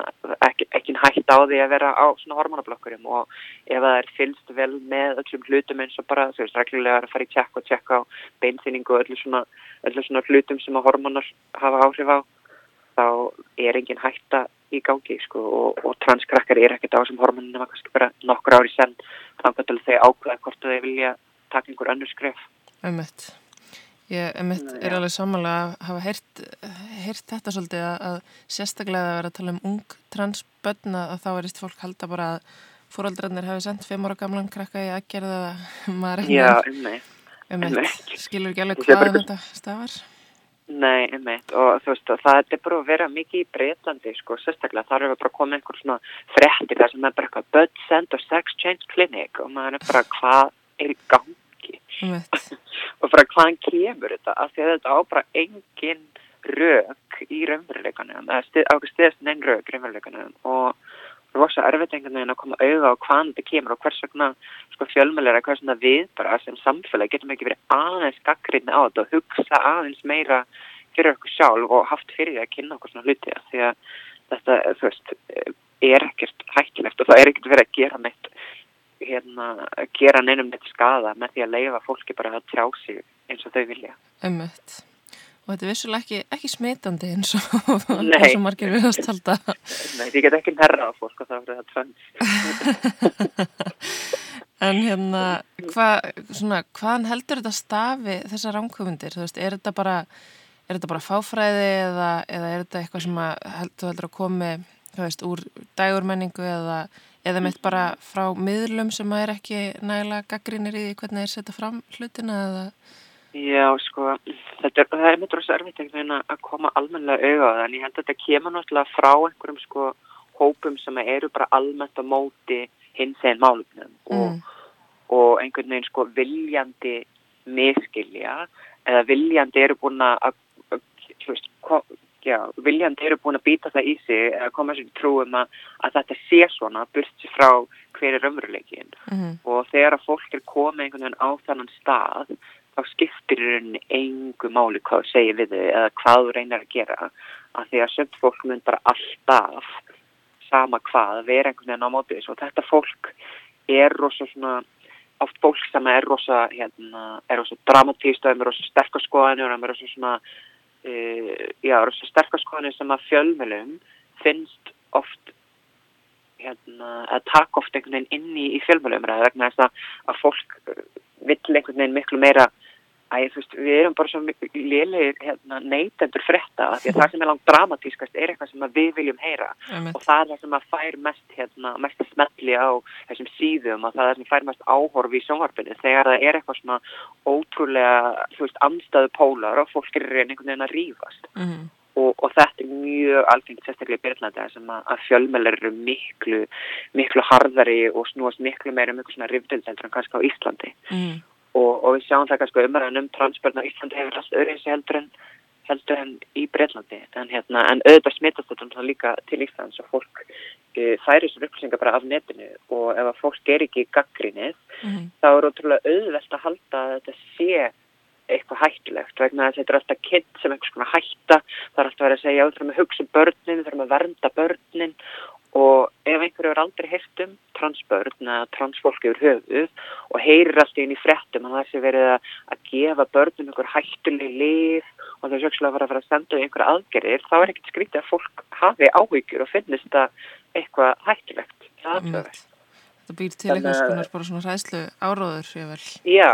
ekki, ekki hægt á því að vera á svona hormonablokkurum og ef það er fylst vel með öllum hlutum eins og bara þú veist ræklilega að fara í tjekk og tjekka á beinþýningu og öllu svona, öllu svona hlutum sem að hormonar hafa áhrif á þá er engin hætta í gangi sko og, og transkrakkar er ekkert á þessum hormoninu maður kannski bara nokkur ári senn þannig að þau ákveða hvort þau vilja taka einhver önnur skref. Ummitt Ég emitt, er alveg samanlega að hafa heyrt, þetta svolítið að, að sérstaklega að vera að tala um ung transbönn að þá erist fólk halda bara að fóröldrarnir hefði sendt fimm ára gamlan krakka í aðgerða maður Já, emitt. Emitt, skilur ekki alveg hvað þetta stafar? Nei, emitt og þú veist það er bara að vera mikið í Breitlandi sko, sérstaklega þar er bara að koma einhver svona frettir þar sem er bara eitthvað Bud Center Sex Change Clinic og maður er bara hvað er í gangi? Og bara hvaðan kemur þetta? Af því að þetta á bara engin rauk í raunveruleikanum. Eða ákveð stiðast neinn rauk í raunveruleikanum. Og rosa erfitt einhvern veginn að koma auða á hvaðan þetta kemur og hvers vegna sko, fjölmjölar eða hvers vegna við bara sem samfélag getum ekki verið aðeins gaggrinni á þetta og hugsa aðeins meira fyrir okkur sjálf og haft fyrir því að kynna okkur svona hluti. Því að þetta, þú veist, er ekkert hættilegt og það er ekkert verið að gera neitt hérna, gera neinum neitt skada með því að leifa fólki bara að tjá sig eins og þau vilja. Ömmut. Og þetta er vissulega ekki, ekki smitandi eins og, eins og margir við að stalda. Nei, því get ekki nærra á fólk og það verður það tvönd. en hérna, hva, svona, hvaðan heldur þetta stafi þessar rámköfundir? Þú veist, er þetta bara, er þetta bara fáfræði eða, eða er þetta eitthvað sem að, þú heldur að komi, þú veist, úr dægurmenningu eða eða mitt bara frá miðlum sem að er ekki nægilega gaggrínir í hvernig þeir setja fram hlutina eða? Já, sko, þetta er, það er mjög rosa erfitt að koma almenlega það en ég held að þetta kemur náttúrulega frá einhverjum sko hópum sem eru bara almennt á móti hins einn málumnum mm. og, og einhvern veginn sko viljandi miskilja eða viljandi eru búin að, þú veist, já, viljandi eru búin að býta það í sig að koma sér trúum að, að þetta sé svona burt frá hver er ömruleikin mm -hmm. og þegar að fólk er komið einhvern veginn á þannan stað þá skiptir í engu máli hvað segir við þau eða hvað þú reynar að gera. Að því að sömt fólk mun bara alltaf sama hvað vera einhvern veginn á mótið og þetta fólk er rosa svona oft fólk sem er rosa hérna, er rosa dramatíst og er rosa sterkaskoðanir og er rosa svona uh, já, sterkarskoðanir sem að fjölmjölum finnst oft hérna, að taka oft einhvern veginn inn í, í fjölmjölum vegna þess að, að fólk vill einhvern veginn miklu meira Æ, veist, við erum bara svo liðlegir hérna, neytendur frétta því að það sem er langt dramatískast er eitthvað sem við viljum heyra. Og það er það sem að fær mest, hérna, mest smelli á þessum síðum og það er það sem fær mest áhorfi í sjónvarpinu. Þegar það er eitthvað svona ótrúlega, veist, amstaðu pólar og fólk er einhvern veginn að rýfast mm og, og þetta er mjög alfengt sérstaklega í Byrjlandi sem að, að fjölmjölar eru miklu miklu harðari og snúast miklu meira um eitthvað svona rifdildendur en kannski á Íslandi. Mm og, og við sjáum það kannski umræðan um transbörn á Íslandi hefur alltaf öðruins heldur en heldur en í Breitlandi en, hérna, en auðvitað smittast þetta líka til Íslands og fólk uh, færi þessar upplýsingar bara af netinu. Og ef að fólk er ekki í gaggrinnið mm -hmm. þá er ótrúlega auðvelt að halda að þetta sé eitthvað hættulegt. Vegna að þetta er alltaf kitt sem eitthvað hætta. Það er alltaf verið að segja, já, við þurfum að hugsa um börnin við þurfum að vernda börnin og ef einhverju er aldrei heyrt um transbörn eða transfólk yfir höfuð og heyrir alltaf inn í frettum að það sé verið að, gefa börnum einhver hættuleg lif og það er sjökslega að fara að fara að senda um einhverja aðgerðir þá er ekkert skrítið að fólk hafi áhyggjur og finnist það eitthvað hættulegt. Það býr til eitthvað skonar bara svona ræðslu áróður Já,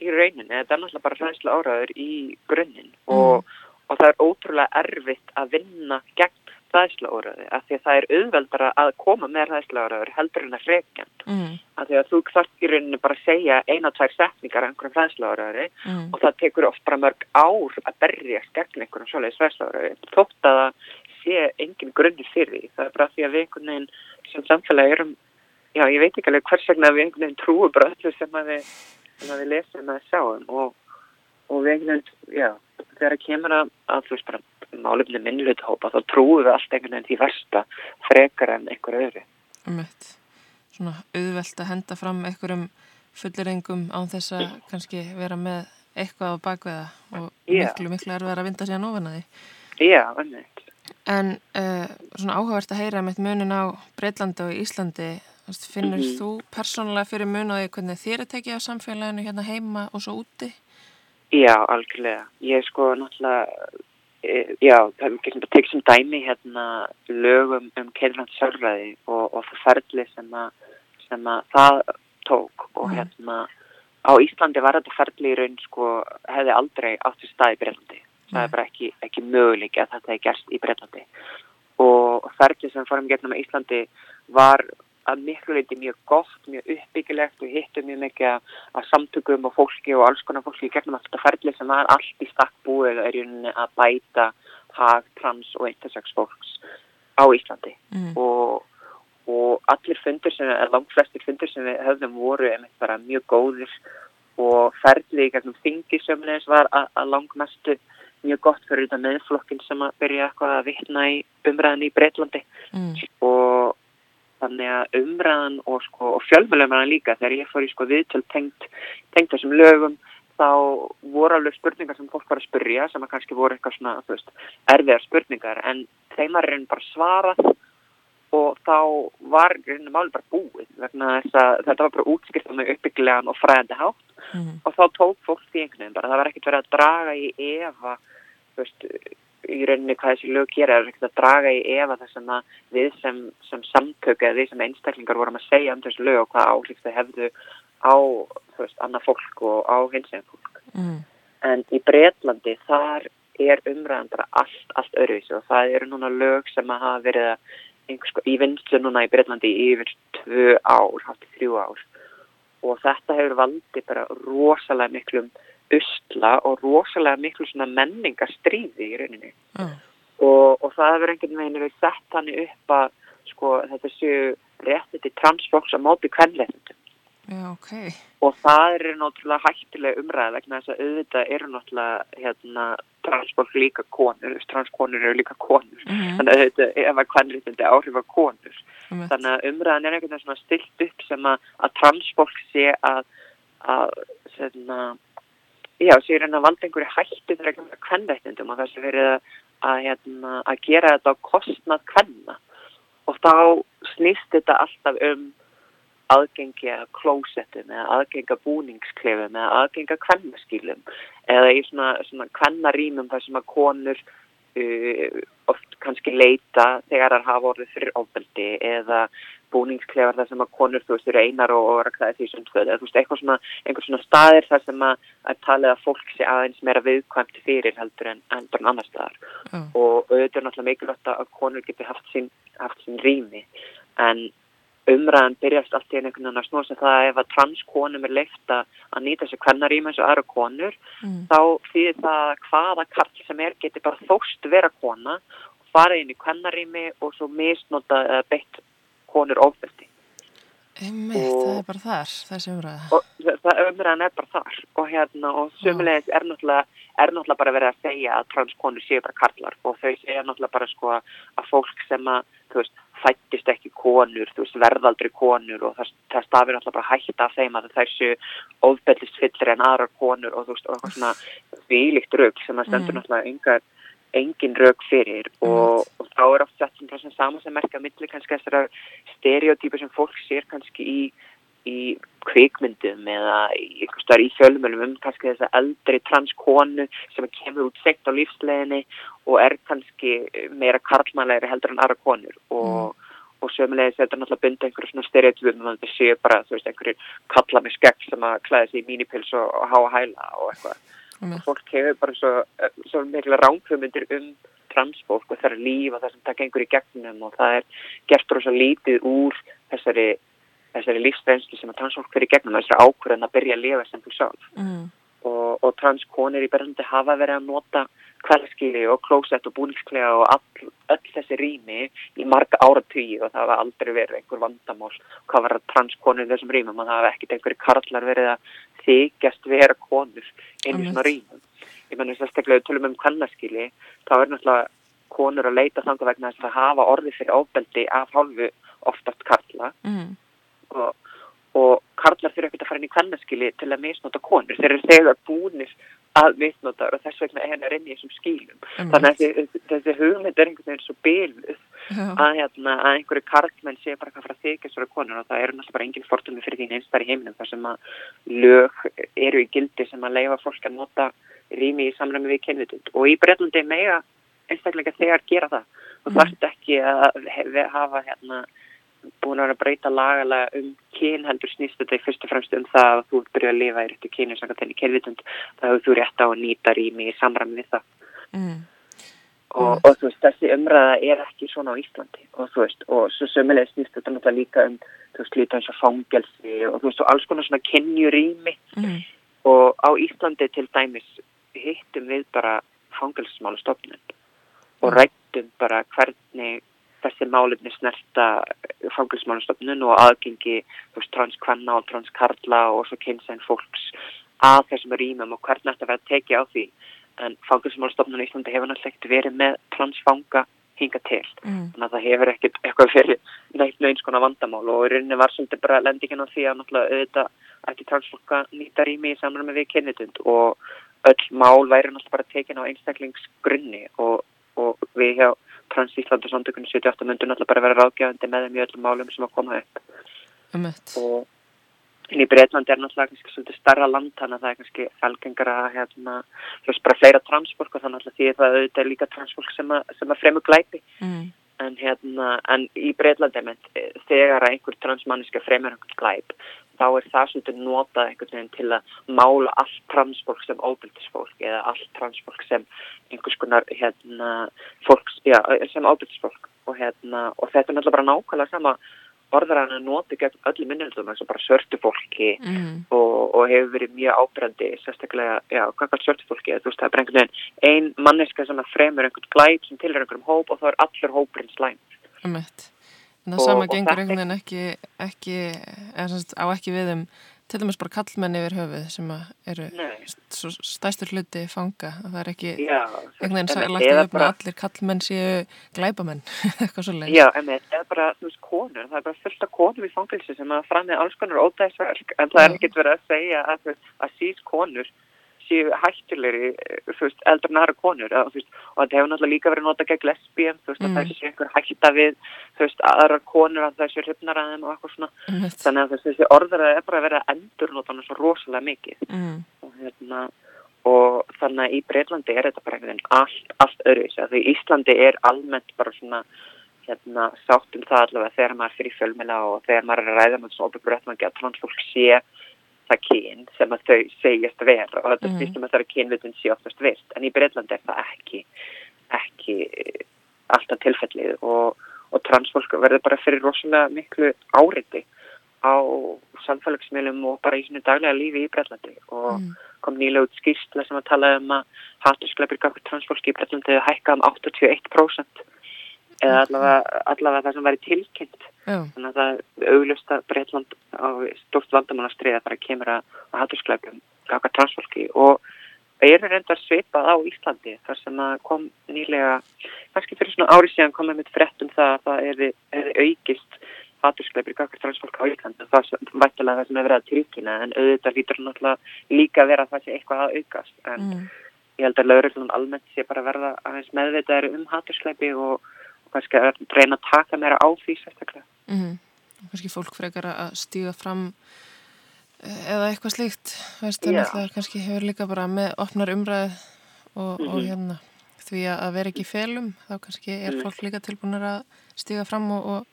í rauninni, þetta er náttúrulega bara hræðsla áraður í grunninn. Og, og það er ótrúlega erfitt að vinna gegn hræðsla áraði af því að það er auðveldara að koma með hræðsla áraður heldur en að hrekja mm. af því að þú þarf í rauninni bara að segja eina, tvær setningar af einhverjum hræðsla áraði Mm. og það tekur oft bara mörg ár að berjast gegn einhverjum svoleiðis hræðsla áraði þótt að það sé engin grunni fyrir því það er bara því að við einhvern veginn sem samfélagi erum já, ég veit ekki alveg hvers vegna við einhvern veginn trúum bara öllu sem að við, sem að við lesum að sjáum og, og við einhvern veginn, já, málefni minnluthópa þá trúum við allt einhvern veginn því versta frekar en einhver öðru. Ummitt. Svona auðvelt að henda fram einhverjum fullirengum án þess að kannski vera með eitthvað á bakveða og Já. miklu, miklu erfið að vinda síðan ofan að því. Já, annað. En uh, svona áhugavert að heyra með munin á Breitlandi og Íslandi, finnur Mhm. þú persónulega fyrir mun á því hvernig þér er tekið á samfélaginu hérna heima og svo úti? Já, algjörlega. Ég sko náttúrulega, já, það er bara tekið sem dæmi hérna lögum um keirlands sjálfræði og, og það ferli sem að, sem að það tók og Mhm. hérna á Íslandi var þetta ferli í raun sko hefði aldrei átt í stað í Breitlandi. Það er bara ekki, ekki möguleik að þetta er gerst í Breitlandi. Og ferli sem fórum gegnum á Íslandi var að miklu leiti mjög gott, mjög uppbyggilegt og hittum mjög mikið af samtökum og fólki og alls konar fólki gegnum allt þetta ferli sem var allt í stakk búið er að bæta hag, trans og intersex fólks á Íslandi Mm. og, og allir fundur sem, langt flestir fundur sem við höfðum voru mjög góðir og ferli í gegnum þingi sömulegis var að, að langmestu mjög gott fyrir þetta meðflokkin sem að byrja eitthvað að vitna í umræðin í Breitlandi Mm. og þannig að umræðan og, sko, og fjölmjölumræðan líka þegar ég fór í sko, viðtöl tengt, tengt þessum lögum þá voru alveg spurningar sem fólk var að spurja sem að kannski voru eitthvað svona veist, erfiðar spurningar en þeim var reynir bara svarað og þá var reynir máli bara búið vegna þess að þetta var bara útskrift með uppbyggilegan og fræðandi hátt Mm. og þá tók fólk því einhvern veginn bara það var ekkert verið að draga í efa þú veist, í rauninni hvað þessi lög gera er ekkert að draga í efa þess að við sem, sem samtök eða við sem einstaklingar vorum að segja um þessu lög og hvað áhrif þau hefðu á veist, annað fólk og á hinsegin fólk Mm. en í Bretlandi þar er umræðan bara allt, allt öðruvísi og það eru núna lög sem að hafa verið að einhvers, í vinslu núna í Bretlandi í yfir tvö ár, hátt í þrjú ár og þetta hefur valdið bara rosalega miklum usla og rosalega miklu svona menningarstríði í rauninni Já. og, og það hefur einhvern veginn verið sett hann upp að sko þetta séu réttið til transfólks á móti kvenleitundum Já, ok. og það er náttúrulega hættilega umræða vegna þess að auðvitað eru náttúrulega hérna, transfólk líka konur, transkonur eru líka konur Mm. þannig að auðvitað ef að kvenréttindi áhrif á konur Ummitt. þannig að umræðan er einhvern veginn svona stilt upp sem að, að transfólk sé að, að svona, já, sé reyna að valda einhverju hættu þegar ekki með kvenréttindum og það sé verið að, að, hérna, að gera þetta á kostnað kvenna. Og þá snýst þetta alltaf um aðgengi að klósettum eða aðgengi að búningsklefum eða aðgengi að kvennaskýlum. Eða í svona, svona kvennarýmum þar sem að konur uh, oft kannski leita þegar það hafa orðið fyrir ofbeldi eða búningsklefar þar sem að konur þú veist eru einar og, raktaði því sem stöð eða þú veist eitthvað svona, einhver svona staðir þar sem að, að talið að fólk sé aðeins meira viðkvæmt fyrir heldur en, heldur en annar staðar Já. og auðvitað er náttúrulega mikilvægt að konur geti haft sín, haft sín rými en umræðan byrjast allt í einu einhvern veginn að snúa sig það að ef að transkonum er leift að nýta sér kvennarými eins og aðra konur Mm. þá þýðir það að hvaða karl sem er geti bara þóst vera kona fara inn í kvennarými og svo misnota eða beitt konur ofbeldi Einmitt, Og- það er bara þar, þessi umræða. það umræðan er bara þar og hérna og sömulegis er náttúrulega er náttúrulega bara verið að segja að transkonur séu bara karlar og þau segja náttúrulega bara sko að fólk sem að þú veist, fættist ekki konur, þú veist, verðaldri konur og það, það stafir náttúrulega bara hætta af þeim að þær séu ofbellist fyllir en aðrar konur og þú veist, og eitthvað svona þvílíkt rauk sem að stendur Mm. náttúrulega engar engin rauk fyrir og, og þá er oft sett sem það sem saman sem merka milli kannski þessara stereotypur sem fólk sér kannski í í kvikmyndum eða í, í fjölmjölum um kannski þessa eldri transkonu sem kemur út segt á lífsleginni og er kannski meira karlmannlegri heldur en aðra konur og, og sömulegis þetta er náttúrulega bundið einhverju svona stereotypum og það séu bara, þú veist, einhverju kalla með skegg sem að klæða sig í mínipils og, og háa hæla og eitthvað mm. og fólk hefur bara svo, svo mikla ránkvömyndir um transfólk og það er líf og það sem taka einhverju í gegnum og það er gert rosa lítið úr þessari, þessari lífsreynslu sem að transfólk fyrir gegnum þessari ákvörðan að byrja að lifa sem þú sjálf mm. og, og transkonir í berðandi hafa verið að nota kveldskili og klósett og búningsklega og all, öll þessi rými í marga áratvíi og það hafa aldrei verið einhver vandamál hvað var transkonur þessum rýmum og það hafa ekkert einhverju karlar verið að þykjast vera konur í svona rýmum. Ég menn þess að steklega tölum um kveldskili þá er náttúrulega konur að leita þanga vegna þess að hafa orði fyrir ofbeldi af hálfu oftast karla mm. og, og karlar fyrir ekkert að fara inn í kveldskili til að misnóta konur. Þeir eru þegar búinir að vitnótar og þess vegna er hennar inn í þessum skílum. Mm. Þannig að þessi, þessi hugmynd er einhvern veginn svo bylvuð að, hérna, að einhverju karlmenn sé bara hvað frá þykist fyrir konur og það eru náttúrulega bara enginn fortunni fyrir því einstar í heiminum þar sem að lög eru í gildi sem að leifa fólk að nota rými í samræmi við kynvitund og í Breitlandi mega einstaklega þegar gera það og mm. það ert ekki að hafa hérna búin að vera að breyta lagalega um kyn heldur snýst þetta í fyrst og fremst um það að þú byrja að lifa í réttu kynu sem kannski kervitund þá hefur þú rétt á að nýta rými í samræmi við það. Mm. og, og þú veist þessi umræða er ekki svona á Íslandi. Og þú veist og svo sömulega snýst þetta náttúrulega líka um þú veist líka eins og fangelsi og þú veist og alls konar svona kynjurými. Mm. og á Íslandi til dæmis hittum við bara fangelsismála stofnun og rættum bara hvernig þessi málefni snerta fangilsmálastofnun og aðgengi transkvanna og transkarla og svo kynsæn fólks að þessum rýmum og hvernig þetta verður að tekið á því. En fangilsmálastofnun í Íslandi hefur náttúrulega verið með transfanga hinga til. Mm. þannig að það hefur ekkert eitthvað fyrir neitt neins konar vandamál. Og í rauninni var svolítið bara lendingin á því að náttúrulega auðvitað ekki transfólka nýta rými í samræmi við kynitund og öll mál væri náttúrulega bara tekin á einstaklingsgrunni. Og, og við hjá Trans Íslandu samtökunni 78 myndur náttúrulega bara vera ráðgjöfandi með þeim í öllum málum sem að koma upp. Um og í Breitlandi er náttúrulega kannski svolítið starra land þannig að það er kannski felgengara hérna, þú veist bara fleira transfólk og þannig að því að það er líka transfólk sem að, sem að fremur glæpi. Mm. en hérna, en í Breitlandi þegar einhver transmanniska fremur glæp þá er það svolítið notað einhvern veginn til að mála allt transfólk sem óbyrtisfólk eða allt transfólk sem einhvers konar hérna, fólks, já, sem óbyrtisfólk og, hérna, og þetta er náttúrulega bara nákvæmlega sama orðaræðan að nota gegn öllum minnildum eins og bara sörtu fólki mm. og, og hefur verið mjög ábrendi sérstaklega, já, hvað kallt sörtu fólki? Þú veist, það er bara einhvern veginn ein manneska sem fremur einhvern glæp sem tilhör einhverjum hóp og þá er allur hópurinn slæm um En það sama gengur einhvern veginn ekki, ekki sagt, á ekki við um til dæmis bara kallmenn yfir höfuð sem eru stæstur hluti fanga. Það er ekki já, einhvern veginn lagt upp með allir kallmenn séu glæbamenn eitthvað svolítið Já, en það er bara, veist, konur. Það er bara fullt af konum í fangilsi sem að framið alls konar ódæðsverk en það er ekkert verið að segja að, að síðs konur séu hættilegri þú veist, eldur næra konur eða, veist, og þetta hefur náttúrulega líka verið notað gegn lesbíum þú veist, mm. að það sé einhver hætta við þú veist, aðra konur að það sé hrifnar að þeim og eitthvað svona, mm. þannig að þessi orður er bara að vera endur notan svo rosalega mikið mm. og, hérna, og þannig að í Breitlandi er þetta bara einhvern veginn allt, allt öðruvis, því Íslandi er almennt bara svona hérna, sátt um það allavega þegar maður fyrir fjölmila og þegar maður er að ræða með svona það kyn sem að þau segjast vera og þetta mm. að það er kynvitun sé oftast virt en í Breitlandi er það ekki ekki alltaf tilfellið og, og transfólk verður bara fyrir rosalega miklu áriði á samfélagsmiðlum og bara í svona daglega lífi í Breitlandi og mm. kom nýlega út skýrsla sem að tala um að hatturskleipir gafur transfólki í Breitlandi hækka um 81% eða allavega, allavega það sem væri tilkynnt. Já. þannig að það auglust að Breitland á stort vandamannastriða þar að kemur að hattursklæpjum gaka transfólki. Og eru reyndar svipað á Íslandi þar sem að kom nýlega kannski fyrir svona ári síðan komið mitt frett um það að það er, er aukist hattursklæpjur gaka transfólk á Íslandi. Það er vættilega það sem er verið að tilkynna en auðvitað lítur náttúrulega líka vera það sé eitthvað að aukast. En mm. ég held að laurillum almennt sé bara verða aðeins meðvitaðir um hattursklæpi og kannski að reyna að taka mér á því sérstaklega. Mm -hmm. Kannski fólk frekar að stíga fram eh, eða eitthvað slíkt, veist, það kannski hefur líka bara með opnar umræð og, mm -hmm. og mhm. hérna því að vera ekki í felum, þá kannski er mhm. fólk líka tilbúinur að stíga fram og, og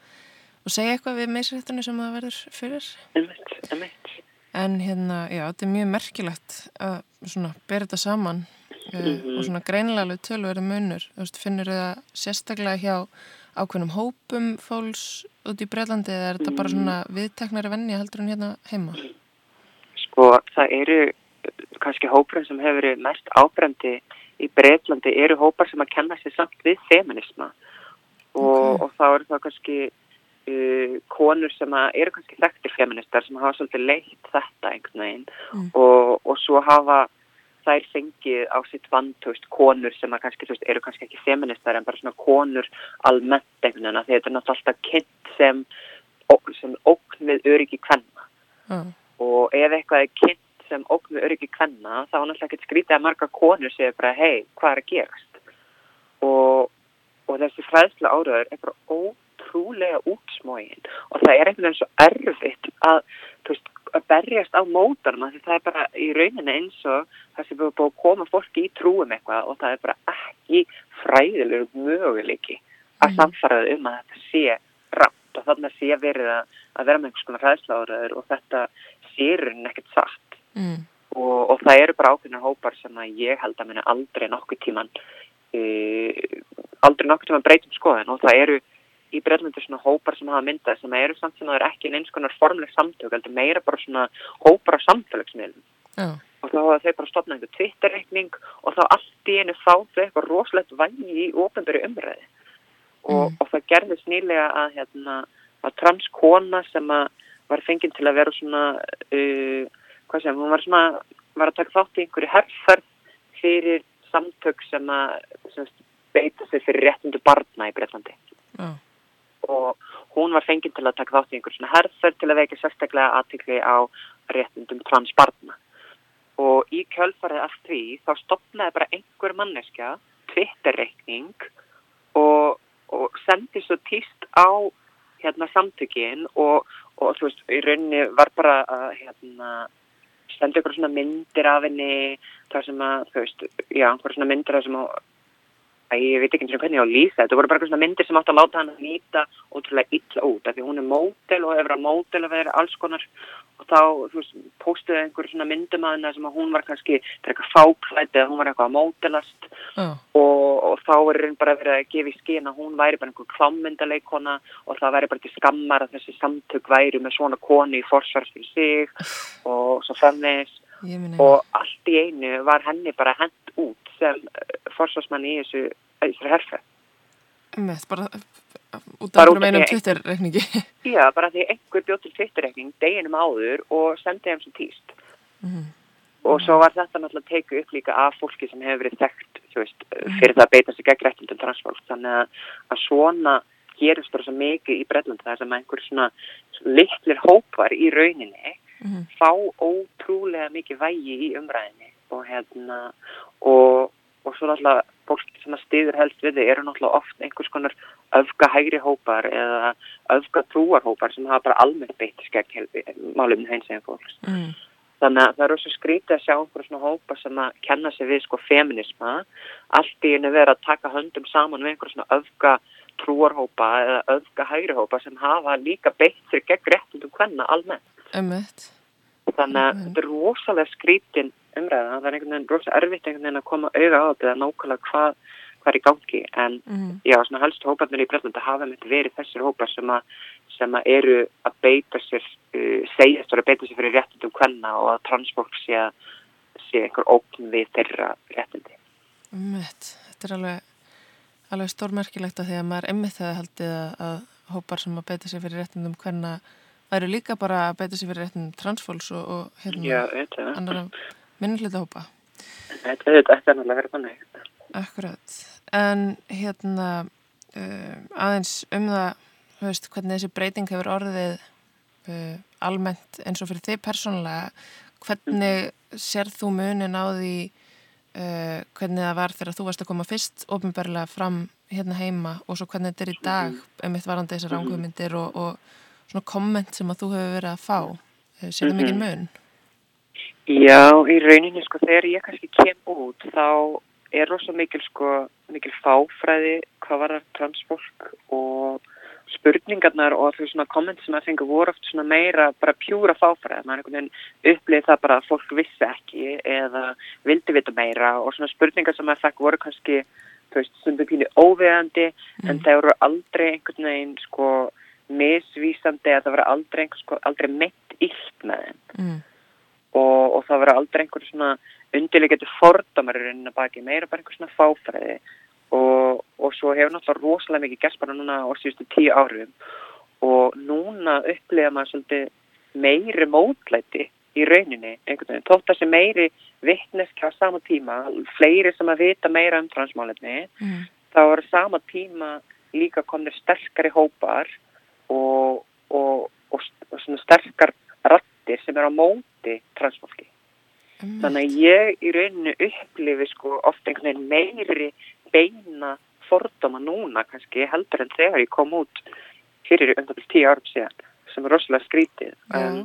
og segja eitthvað við meisrættunni sem það verður fyrir. En hérna, já, þetta er mjög merkilegt að svona bera þetta saman mm -hmm. og svona greinilega tölverið munur. Finnur það sérstaklega hjá ákveðnum hópum fólks út í Breitlandi eða er þetta bara svona viðteknari venni heldur en hérna heima? Sko, það eru kannski hópurinn sem hefur verið mest ábrendi í Breitlandi eru hópar sem að kenna sér samt við feminisma og, okay. og þá eru það kannski uh, konur sem eru kannski þekktir feministar sem hafa svolítið leitt þetta einhvern veginn mm. og, og svo hafa þær fengið á sitt vandtöst konur sem kannski, veist, eru kannski ekki feministar en bara svona konur almennt einhvern veginn því þetta er náttúrulega alltaf kynnt sem, sem óknið öryggi kvenna. Mm. og ef eitthvað er kynnt sem óknið öryggi kvenna þá er náttúrulega ekkert skrítið að marga konur segja bara hei hvað er að gerast? Og og þessi fræðsla áraður er bara ótrúlega útsmógin og það er einhvern veginn svo erfitt að, veist, að berjast á mótarna því það er bara í rauninni eins og það sem er búin að koma fólki í trúum eitthvað og það er bara ekki fræðilegur möguleiki að mm. samfaraðu um að þetta sé rætt og þannig að sé verið að, að vera með einhvers konar fræðsla áraður og þetta sérun ekkert satt mm. og, og það eru bara ákveðna hópar sem að ég held að minna aldrei nokkuð tíman e, aldrei nokkur sem að breytum skoðin og það eru í Breitlandi svona hópar sem hafa myndað sem eru samt sem það er ekki eins konar formleg samtök, heldur meira bara svona hópar á samfélagsmiðlum uh. og þá hafa þau bara stopnað einhver Twitter-reikning og þá allt í einu þá þau eitthvað rosalegt vægi í ofnböru umræði og, mm. og það gerðist nýlega að hérna að transkona sem að var fenginn til að vera svona uh, hvað sem, hún var svona var að taka þátt í einhverju herrferð fyrir samtök sem að sem beita sig fyrir réttundu barna í Breitlandi mm. Og hún var fenginn til að taka þátt í einhver svona herðferð til að vekja sérstaklega aðtikli á réttundum transbarna. Og í kjölfarið af því þá stopnaði bara einhver manneskja Twitter-reikning og, og sendi svo týst á hérna samtökin og, og þú veist, í rauninni var bara að hérna sendi ykkur svona myndir af henni þar sem að, þú veist, já, ykkur svona myndir af sem að að ég veit ekki eins og hvernig ég á að lýsa þetta. Voru bara svona myndir sem átt að láta hann að nýta ótrúlega illa út af því hún er mótel og hefur að mótel að vera alls konar. Og þá, þú veist, póstuði einhverju svona myndum að hennar sem að hún var kannski eitthvað fáklætt eða hún var eitthvað að mótelast uh. og, og þá er henn bara verið að gefa í skina hún væri bara einhver klámyndaleikona og það væri bara til skammar að þessi samtök væri með svona koni í forsvars fyrir sig og svo fennis og allt í einu var henni bara hend út sem eh, forsvarsmann í þessu, þessu herfe. Með bara út af einum Twitter-rekningi. Já, bara því einhver bjóð til Twitter-rekning deginum áður og sendið þeim sem týst. Mm. Og svo var þetta náttúrulega tekið upp líka af fólki sem hefur verið þekkt veist, mhm. fyrir það að beita sig gegn réttindum transfólk. Þannig að, svona gerist það svo mikið í Brellandi þar sem einhver svona litlir hópar í rauninni mm. fá ótrúlega mikið vægi í umræðinni og hérna og, og svo náttúrulega fólk sem að stiður helst við þið eru náttúrulega oft einhvers konar öfga hægri hópar eða öfga trúarhópar sem hafa bara almennt beitt skegg málum hins eginn fólks. Mm. Þannig að það er ósað skrítið að sjá einhverjum svona hópa sem að kenna sig við sko feminisma, allt í einu verið að taka höndum saman við einhverjum svona öfga trúarhópa eða öfga hægri hópa sem hafa líka beitt sér gegn réttundum hvenna almennt. Ömmett. Þannig að þetta er rosalega skrítin umræða, það er einhvern veginn rosalega erfitt einhvern veginn að koma auða á þetta nákvæmlega hvað hvað er í gangi en mm. já, svona helst hóparnir í Breitlanda hafa með verið þessir hópar sem að, sem að eru að beita sér uh, segjast og að beita sér fyrir réttindum hvenna og að transfólk sé sé einhver ópn við þeirra réttindi Ummitt, þetta er alveg alveg stórmerkilegt að því að maður emmitt þegar haldið að, að hópar sem að beita sér fyrir réttindum hvenna væru líka bara að beita sér fyrir réttindum transfólks og, og hérna annar minnulita hópa. Þetta er þetta náttúrulega verið þannig. Akkurat, en hérna uh, aðeins um það veist, hvernig þessi breyting hefur orðið uh, almennt eins og fyrir þið persónulega hvernig sér þú munin á því uh, hvernig það var þegar þú varst að koma fyrst ofinbarlega fram hérna heima og svo hvernig þetta er í dag eitt varandi þessar ángvömyndir og, og svona komment sem að þú hefur verið að fá uh, sér það mikið mhm. mun? Já, í rauninni sko þegar ég kannski kem út þá er rosa mikil sko, mikil fáfræði hvað var það transfólk og spurningarnar og þú svona komment sem að fengi voru oft svona meira bara pjúra fáfæra, maður einhvern veginn upplýði það bara að fólk vissi ekki eða vildi vita meira og svona spurningar sem að fekk voru kannski þú veist, stundum pínu óvegandi mm. en það voru aldrei einhvern veginn sko misvísandi að það voru aldrei einhvers sko, aldrei meitt illt með þeim mm. og, og það voru aldrei einhver svona undirlegjandi fordamar í rauninna baki, meira bara einhver svona fáfæði og, svo hefur náttúrulega rosalega mikið gæst bara núna á síðustu tíu árum og núna upplifa maður svolítið meiri mótlæti í rauninni, einhvern veginn, tótt að sé meiri vittneski á sama tíma fleiri sem að vita meira um transmálefni mm. þá er sama tíma líka komnir sterkari hópar og, og, og, og svona sterkar rattir sem er á móti transfólki mm. þannig að ég í rauninni upplifi sko ofta einhvern veginn meiri beina fordóma núna kannski heldur en þegar ég kom út fyrir umtalið tíu árum síðan sem er rosalega skrítið en,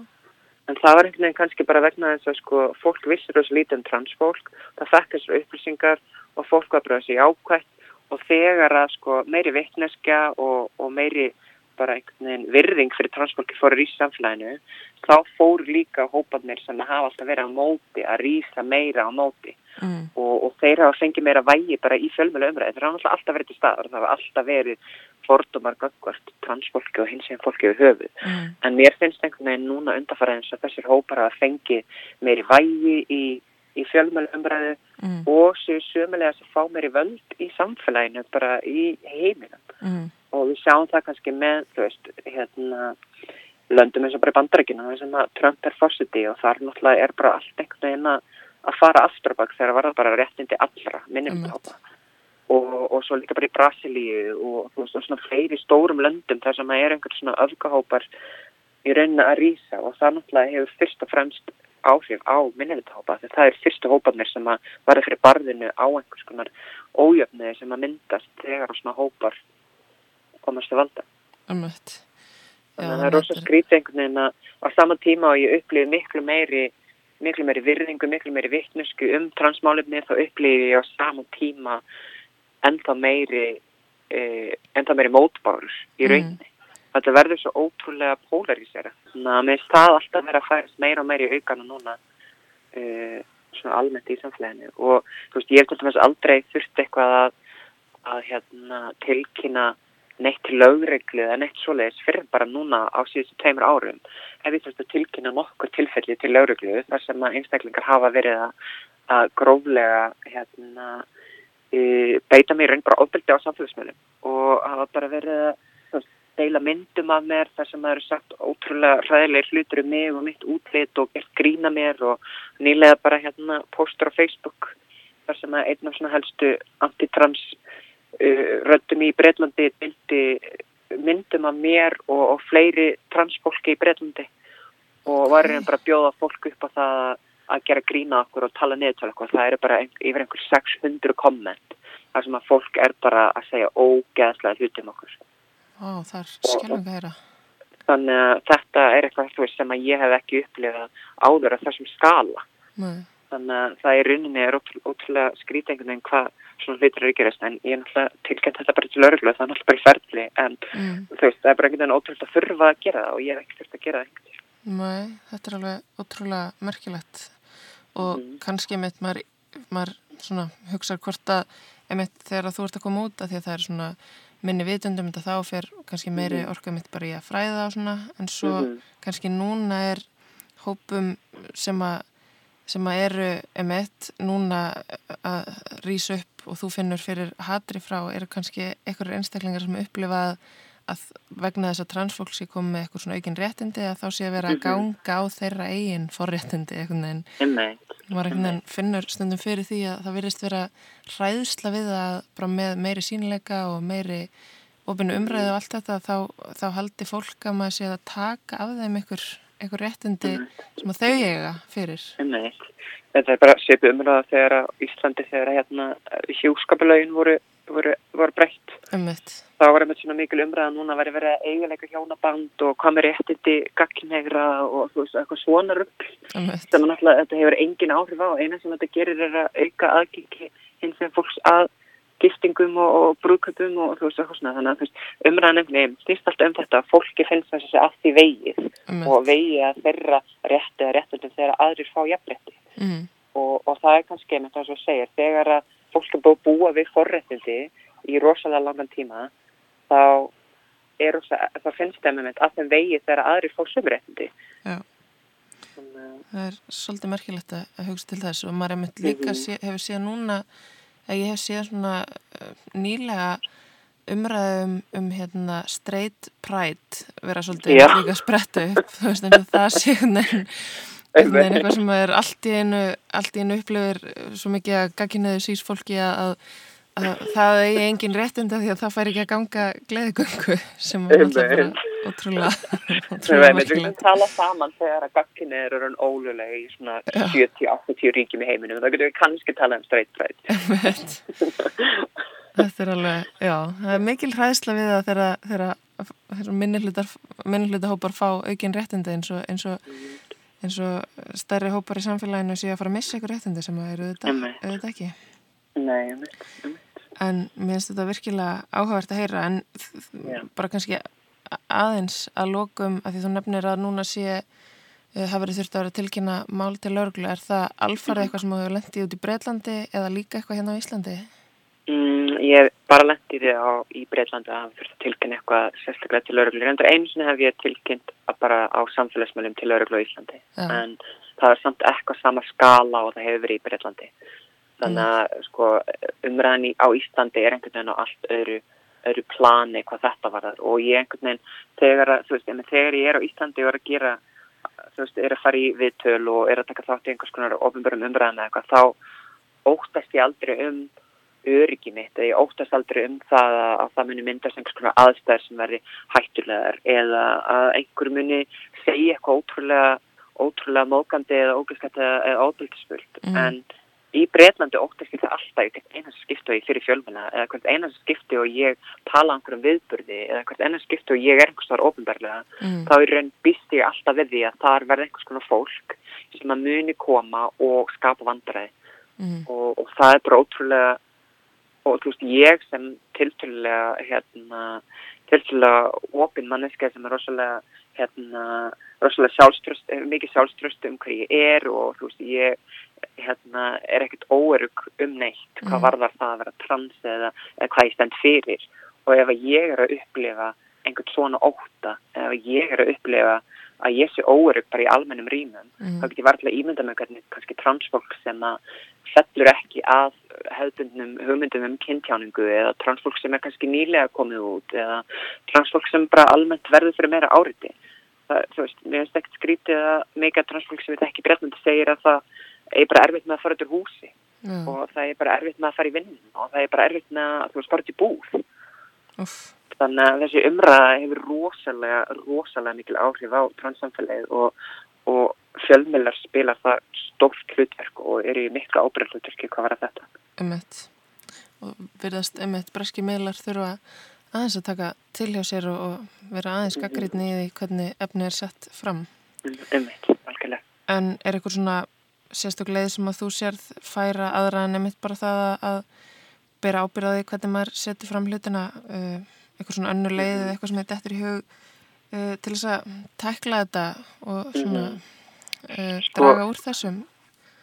en það var einhvern veginn kannski bara vegna þess að sko fólk vissir rosalega lítið um transfólk það fekk þessar upplýsingar og fólk var bara þessi ákvæmt og þegar að sko meiri vittneskja og, og meiri bara einhvern veginn virðing fyrir transfólki fór að rýsa samfélaginu þá fór líka hópanir sem hafa alltaf verið á móti að rýsa meira á móti mm. og, og þeir hafa fengið meira vægi bara í fjölmjölu umræði þeir hafa alltaf verið til staðar það hafa alltaf verið fordumar gagvart transfólki og hins veginn fólki við höfuð mm. en mér finnst einhvern veginn núna undarfæraðins að þessir hópar hafa fengið meiri vægi í, í fjölmjölu umræði mm. og séu sömulega að fá meiri völd í samfélaginu bara í heiminum mm. Og við sjáum það kannski með þú veist, hérna löndum eins og bara í bandarækina þess að Trump er fórsiti og þar náttúrulega er bara allt einhvern veginn að að fara aftur bak þegar það var bara réttindi allra minnumtápa og, og svo líka bara í Brasilíu og og svona fleiri stórum löndum þar sem það er einhvern svona öfgahópar í rauninna að rýsa og það náttúrulega hefur fyrst og fremst áhrif á minnumtápa þegar það er fyrstu hópanir sem að varða fyrir barðinu á einhvers konar ójöfniði sem að myndast þegar svona hópar komast til valda Þannig að það er rosa skrítið einhvern veginn að á sama tíma og ég upplifið miklu meiri miklu meiri virðingu, miklu meiri vittnusku um transmálefni þá upplýði ég á saman tíma ennþá meiri eh, ennþá meiri mótbárur í mm. rauninni. Mm. Þetta verður svo ótrúlega polarísera. Þannig að með það alltaf verður að færast meira og meira í aukana núna eh, svona almennt í samfélaginu og þú veist ég hef dæmis aldrei þurft eitthvað að, að hérna, tilkynna neitt lögreglu eða neitt svoleiðis fyrir bara núna á síðustu tveimur árum. Hef ég þurft að tilkynna nokkur tilfelli til lögreglu þar sem að einstaklingar hafa verið að, gróflega hérna, e, beita mér einn bara ofbeldi á samfélagsmiðlum og hafa bara verið að deila myndum af mér þar sem það eru sagt ótrúlega ræðilegir hlutur um mig og mitt útlit og gert grína mér og nýlega bara hérna postur á Facebook þar sem að einn af svona helstu antitrans röndum í Breitlandi dildi myndum af mér og, og fleiri transfólki í Breitlandi og var einhvern bara að bjóða fólk upp á það að gera grína okkur og tala niður til okkur. Það eru bara yfir einhver 600 komment þar sem að fólk er bara að segja ógeðslega hlutum okkur. Ó, það er skilum að heyra. Þannig að þetta er eitthvað sem að ég hef ekki upplifað áður af þessum skala. Nei. þannig að það í rauninni er ótrúlega skrítengun en hvað svona hlutur eru að gerast en ég er náttúrulega tilkynnt þetta bara til örglu það er náttúrulega bara í ferli en mm. þú veist það er bara einhvern veginn ótrúlega að þurfa að gera það og ég hef ekki þurft að gera það einhvern veginn Nei, þetta er alveg ótrúlega merkilegt og mm. kannski mitt maður, maður svona hugsa hvort að emitt þegar þú ert að koma út að því að það er svona minni vitundum þetta þá fer kannski meiri mm. orkuð mitt bara í að fræða og svona en svo -hmm. kannski núna er hópum sem að sem að eru emitt núna að rýsa upp og þú finnur fyrir hatri frá eru kannski einhverjur einstaklingar sem upplifa að vegna þess að transfólk sé komið með eitthvað svona aukinn réttindi að þá sé að vera að mhm. ganga á þeirra eigin forréttindi eitthvað en maður einhvern veginn finnur stundum fyrir því að það virðist vera ræðsla við að bara með meiri sínileika og meiri ofinu umræðu og allt þetta þá, þá haldi fólk að maður sé að taka af þeim einhver einhver réttindi sem þau eiga fyrir? Nei, þetta er bara svipu umræða þegar Íslandi þegar hérna hjúskapalögin voru, voru, voru breytt. Ummitt. Það var einmitt svona mikil umræða núna að veri verið að eiginleika hjónaband og hvað með réttindi gagginhegra og veist, eitthvað svona rugg. Ummitt. Þannig að þetta hefur engin áhrif á. Eina sem þetta gerir er að auka aðgengi hins veginn fólks að giftingum og, og brúköpum og þú veist eitthvað svona. Þannig að þú veist umræðanefni snýst alltaf um þetta að fólki finnst þessi að því vegið um, og vegið að þeirra rétti eða réttundum þegar aðrir fá jafnrétti. Mm, og, og það er kannski með það sem þú segir þegar að fólk er búið að búa við forréttindi í rosalega langan tíma þá er þá finnst þeim með að þeim vegið þegar aðrir fá sömurréttindi Já. Það er svolítið merkilegt að hugsa til þess og maður er líka mm -hmm. sé, hefur séð núna að ég hef séð svona uh, nýlega umræðum um, um hérna straight pride vera svolítið Já. líka spretta upp þú veist en það sé hvernig eitthvað sem er allt í einu allt í einu upplifir svo mikið að gagginniðu sís fólki að það eigi engin réttinda því að það fær ekki að ganga gleðigöngu sem er alltaf bara ótrúlega Við veitum tala saman þegar að gagginni eru ólulega í svona 70-80 ríkjum í heiminum. Þá getur við kannski tala um pride. Þetta er alveg, já það er mikil hræðsla við það þegar minnilhluta hópar fá aukin réttinda eins og, eins og eins og stærri hópar í samfélaginu sé að fara að missa ykkur réttindi sem að eru auðvitað ekki. Nei, ég veit En mér finnst þetta virkilega áhugavert að heyra en Já. bara kannski aðeins að lokum að því þú nefnir að núna sé uh, hafa verið þurft að vera tilkynna mál til örglu. Er það alfarið eitthvað sem hefur lendið út í Breitlandi eða líka eitthvað hérna á Íslandi? Mm, ég bara lendið þið á í Breitlandi að hafa þurft að tilkynna eitthvað sérstaklega til örglu. Reyndar einu sinni hef ég tilkynnt bara á samfélagsmjölum til örglu á Íslandi Já. en það er samt eitthvað sama skala og það hefur verið í Breitlandi þannig að sko, umræðan á Íslandi er einhvern veginn á allt öðru, öðru plani hvað þetta var þar og ég einhvern veginn þegar, veist, þegar ég er á Íslandi og er að gera veist, er að fara í viðtöl og er að taka þátt í einhvers konar ofinbjörnum umræðan eða eitthvað þá óttast ég aldrei um öryggi mitt eða ég óttast aldrei um það að það muni myndast einhvers konar aðstæðar sem verði hættulegar eða að einhver muni segja eitthvað ótrúlega ótrúlega mókandi eða ógæðskætt eða óbildspult mm. en í Breitlandi óttast ég það alltaf í hvert einast skipti og ég fyrir fjölmuna eða hvert einast skipti og ég tala um einhverjum viðburði eða hvert einast skipti og ég er einhvers þar ofinbarlega mm. þá er raun býst ég alltaf við því að það verður einhvers konar fólk sem að muni koma og skapa vandræði mm. og, og það er bara ótrúlega og þú veist ég sem tilturlega hérna tilturlega ofinn manneska sem er rosalega hérna rosalega sjálfströst, mikið sjálfströst um hvað ég er og þú veist ég hérna, er ekkert óerug um neitt hvað mm. varðar það að vera trans eða, eða hvað ég stend fyrir og ef ég er að upplifa einhvern svona óta ef ég er að upplifa að ég sé óerug bara í almennum rýmum mm. þá get ég varðilega ímynda með hvernig kannski transfólk sem að fellur ekki að hefðbundnum hugmyndum um kynntjáningu eða transfólk sem er kannski nýlega komið út eða transfólk sem bara almennt verður fyrir meira áriti það, þú veist, mér finnst ekkert skrítið að meika transfólk sem við ekki breytnandi segir að það er bara erfitt með að fara úr húsi. Mm. og það er bara erfitt með að fara í vinn og það er bara erfitt með að þú út í búð. Uff. þannig að þessi umræða hefur rosalega, rosalega mikil áhrif á transsamfélagið og, og fjölmjölar spila það stórt hlutverk og er í miklu ábyrð hlutverki hvað var þetta. Emmett og verðast Emmett breski meilar þurfa aðeins að taka til hjá sér og vera aðeins gaggritni í því hvernig efni er sett fram. Emmett, algjörlega. En er eitthvað svona sérstaklega sem að þú sérð færa aðra en nefnitt bara það að bera ábyrðaði hvernig maður setur fram hlutina uh, eitthvað svona önnu leið eða eitthvað sem er dettur í hug uh, til þess að tækla þetta og svona uh, draga úr þessum.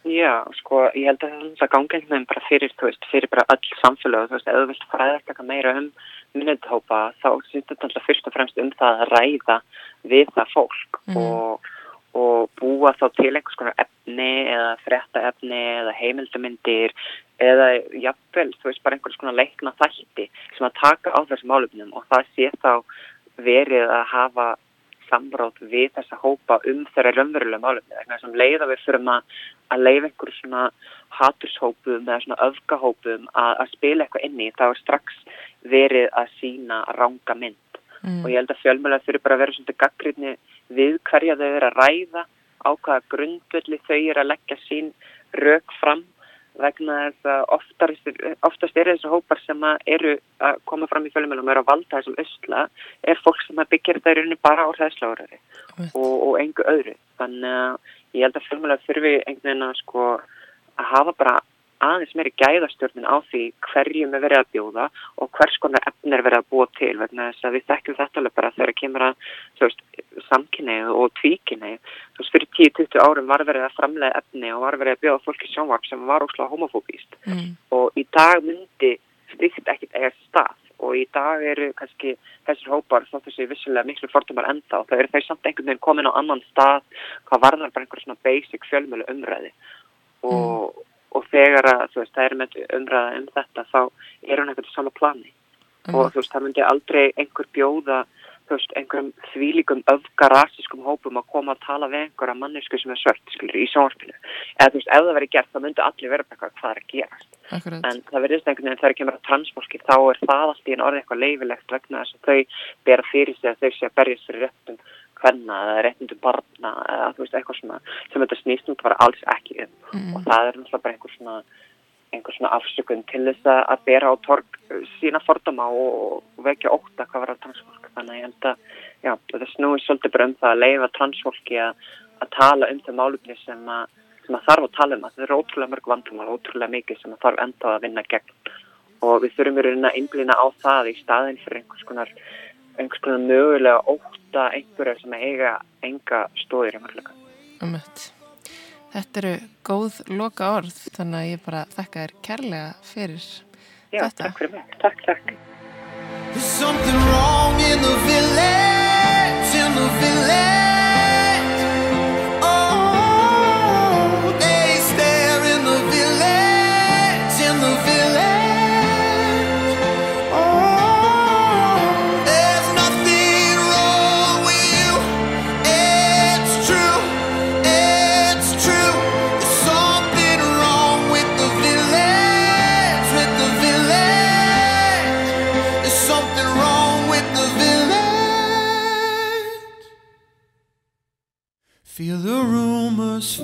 Já, sko, ég held að það gangi einhvern veginn bara fyrir, þú veist, fyrir bara öll samfélag, þú veist, ef þú vilt fræðast eitthvað meira um minnendhópa, þá sýttur þetta alltaf fyrst og fremst um það að ræða við það fólk mm. og og búa þá til einhvers konar efni eða frekta efni eða heimildamindir eða jafnvel, þú veist, bara einhvers konar leikna þætti sem að taka á þessum álöfnum og það sé þá verið að hafa samráð við þessa hópa um þeirra raunverulega málumni. Þannig að sem leiða við fyrir að, að leiða einhverju svona haturshópum eða svona öfgahópum að, að spila eitthvað inni þá er strax verið að sína ranga mynd mm. og ég held að fjölmjöla þurfi bara að vera svona gaggrinni við hverja þau eru að ræða á hvaða grundvöldi þau eru að leggja sín rauk fram vegna þess að oftast, oftast er þessu hópar sem eru að koma fram í fjölumilum og eru að valda þessum ösla er fólk sem byggir þetta í rauninni bara á hræðsláðurari og, og engu öðru. Þannig að ég held að fjölumilum þurfi einhvern veginn að sko að hafa bara aðeins meiri gæðastjórnin á því hverjum er verið að bjóða og hvers konar efn er verið að búa til vegna þess að við þekkjum þetta alveg bara þegar kemur að samkynneið og tvíkynneið. Þú veist, fyrir 10-20 árum var verið að framlega efni og var verið að bjóða fólki sjónvarp sem var ósláð homofóbíst mm. og í dag myndi stíkt ekkit eiga stað og í dag eru kannski þessir hópar þótt þessi vissilega miklu fordumar enda og það eru þeir samt einhvern veginn komin á annan stað hvað varðar bara einhver svona basic fjölmjölu umræði og, mm. Og þegar að veist það er með umræða um þetta þá er hún eitthvað sama plani mm. og þú veist það myndi aldrei einhver bjóða þú veist einhverjum þvílikum öfga rasískum hópum að koma að tala við einhverja mannesku sem er svört skilur í sjónvarpinu eða þú veist ef það verið gert þá myndi allir vera eitthvað hvað er að gerast Akkurat. en það verðist einhvern veginn þegar kemur að transfólki þá er það allt í en orðið eitthvað leifilegt vegna þess að þau bera fyrir sig að þau sé að berjast fyrir réttum hvenna eða réttindum barna eða þú veist eitthvað svona sem þetta snýst nút bara alls ekki um. Mm. og það er náttúrulega bara einhver svona einhver svona afsökun til þess að bera á torg sína fordama og, og vekja óta hvað var að transfólk. Þannig að ég held að já, það snúið svolítið bara um það að leifa transfólki að, að tala um þau málumni sem að, sem að þarf að tala um. Að það eru ótrúlega mörg vandumál, ótrúlega mikið sem að þarf enda að vinna gegn. Og við þurfum í rauninna einblýna á það í staðin fyrir einhvers konar einhvers konar mögulega óta einhverja sem eiga enga stóðir í mörguleika. Þetta eru góð loka orð þannig að ég bara þakka þér kærlega fyrir Já, þetta. Takk fyrir mig. Takk, takk. There's something wrong in the village, in the village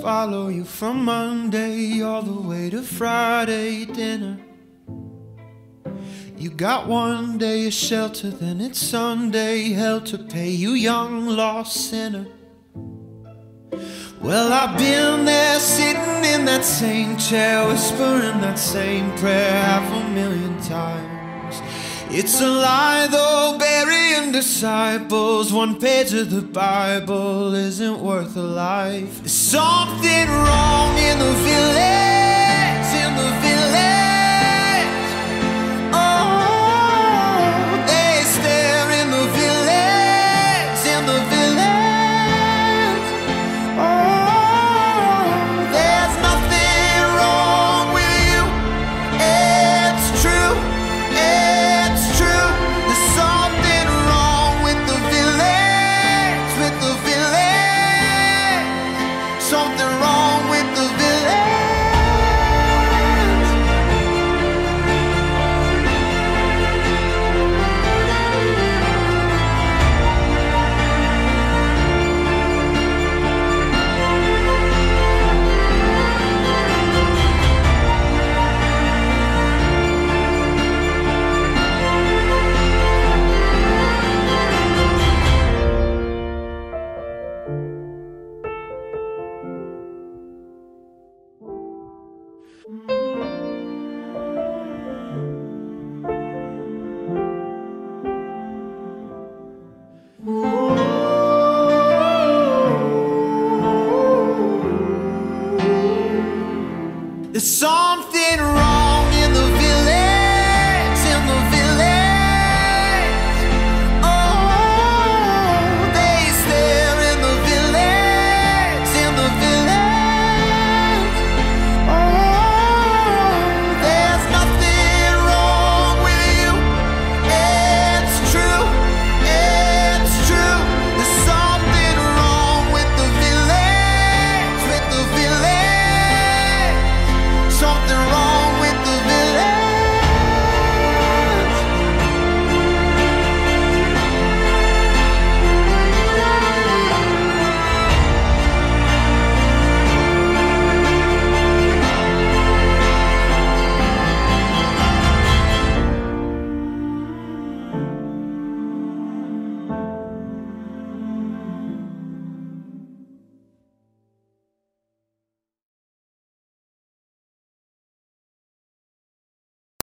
follow you from Monday all the way to Friday dinner. You got one day of shelter, then it's Sunday hell to pay, you young lost sinner. Well, I've been there sitting in that same chair, whispering that same prayer half a million times. It's a lie though, burying disciples. One page of the Bible isn't worth a life. There's something wrong in the village, in the village.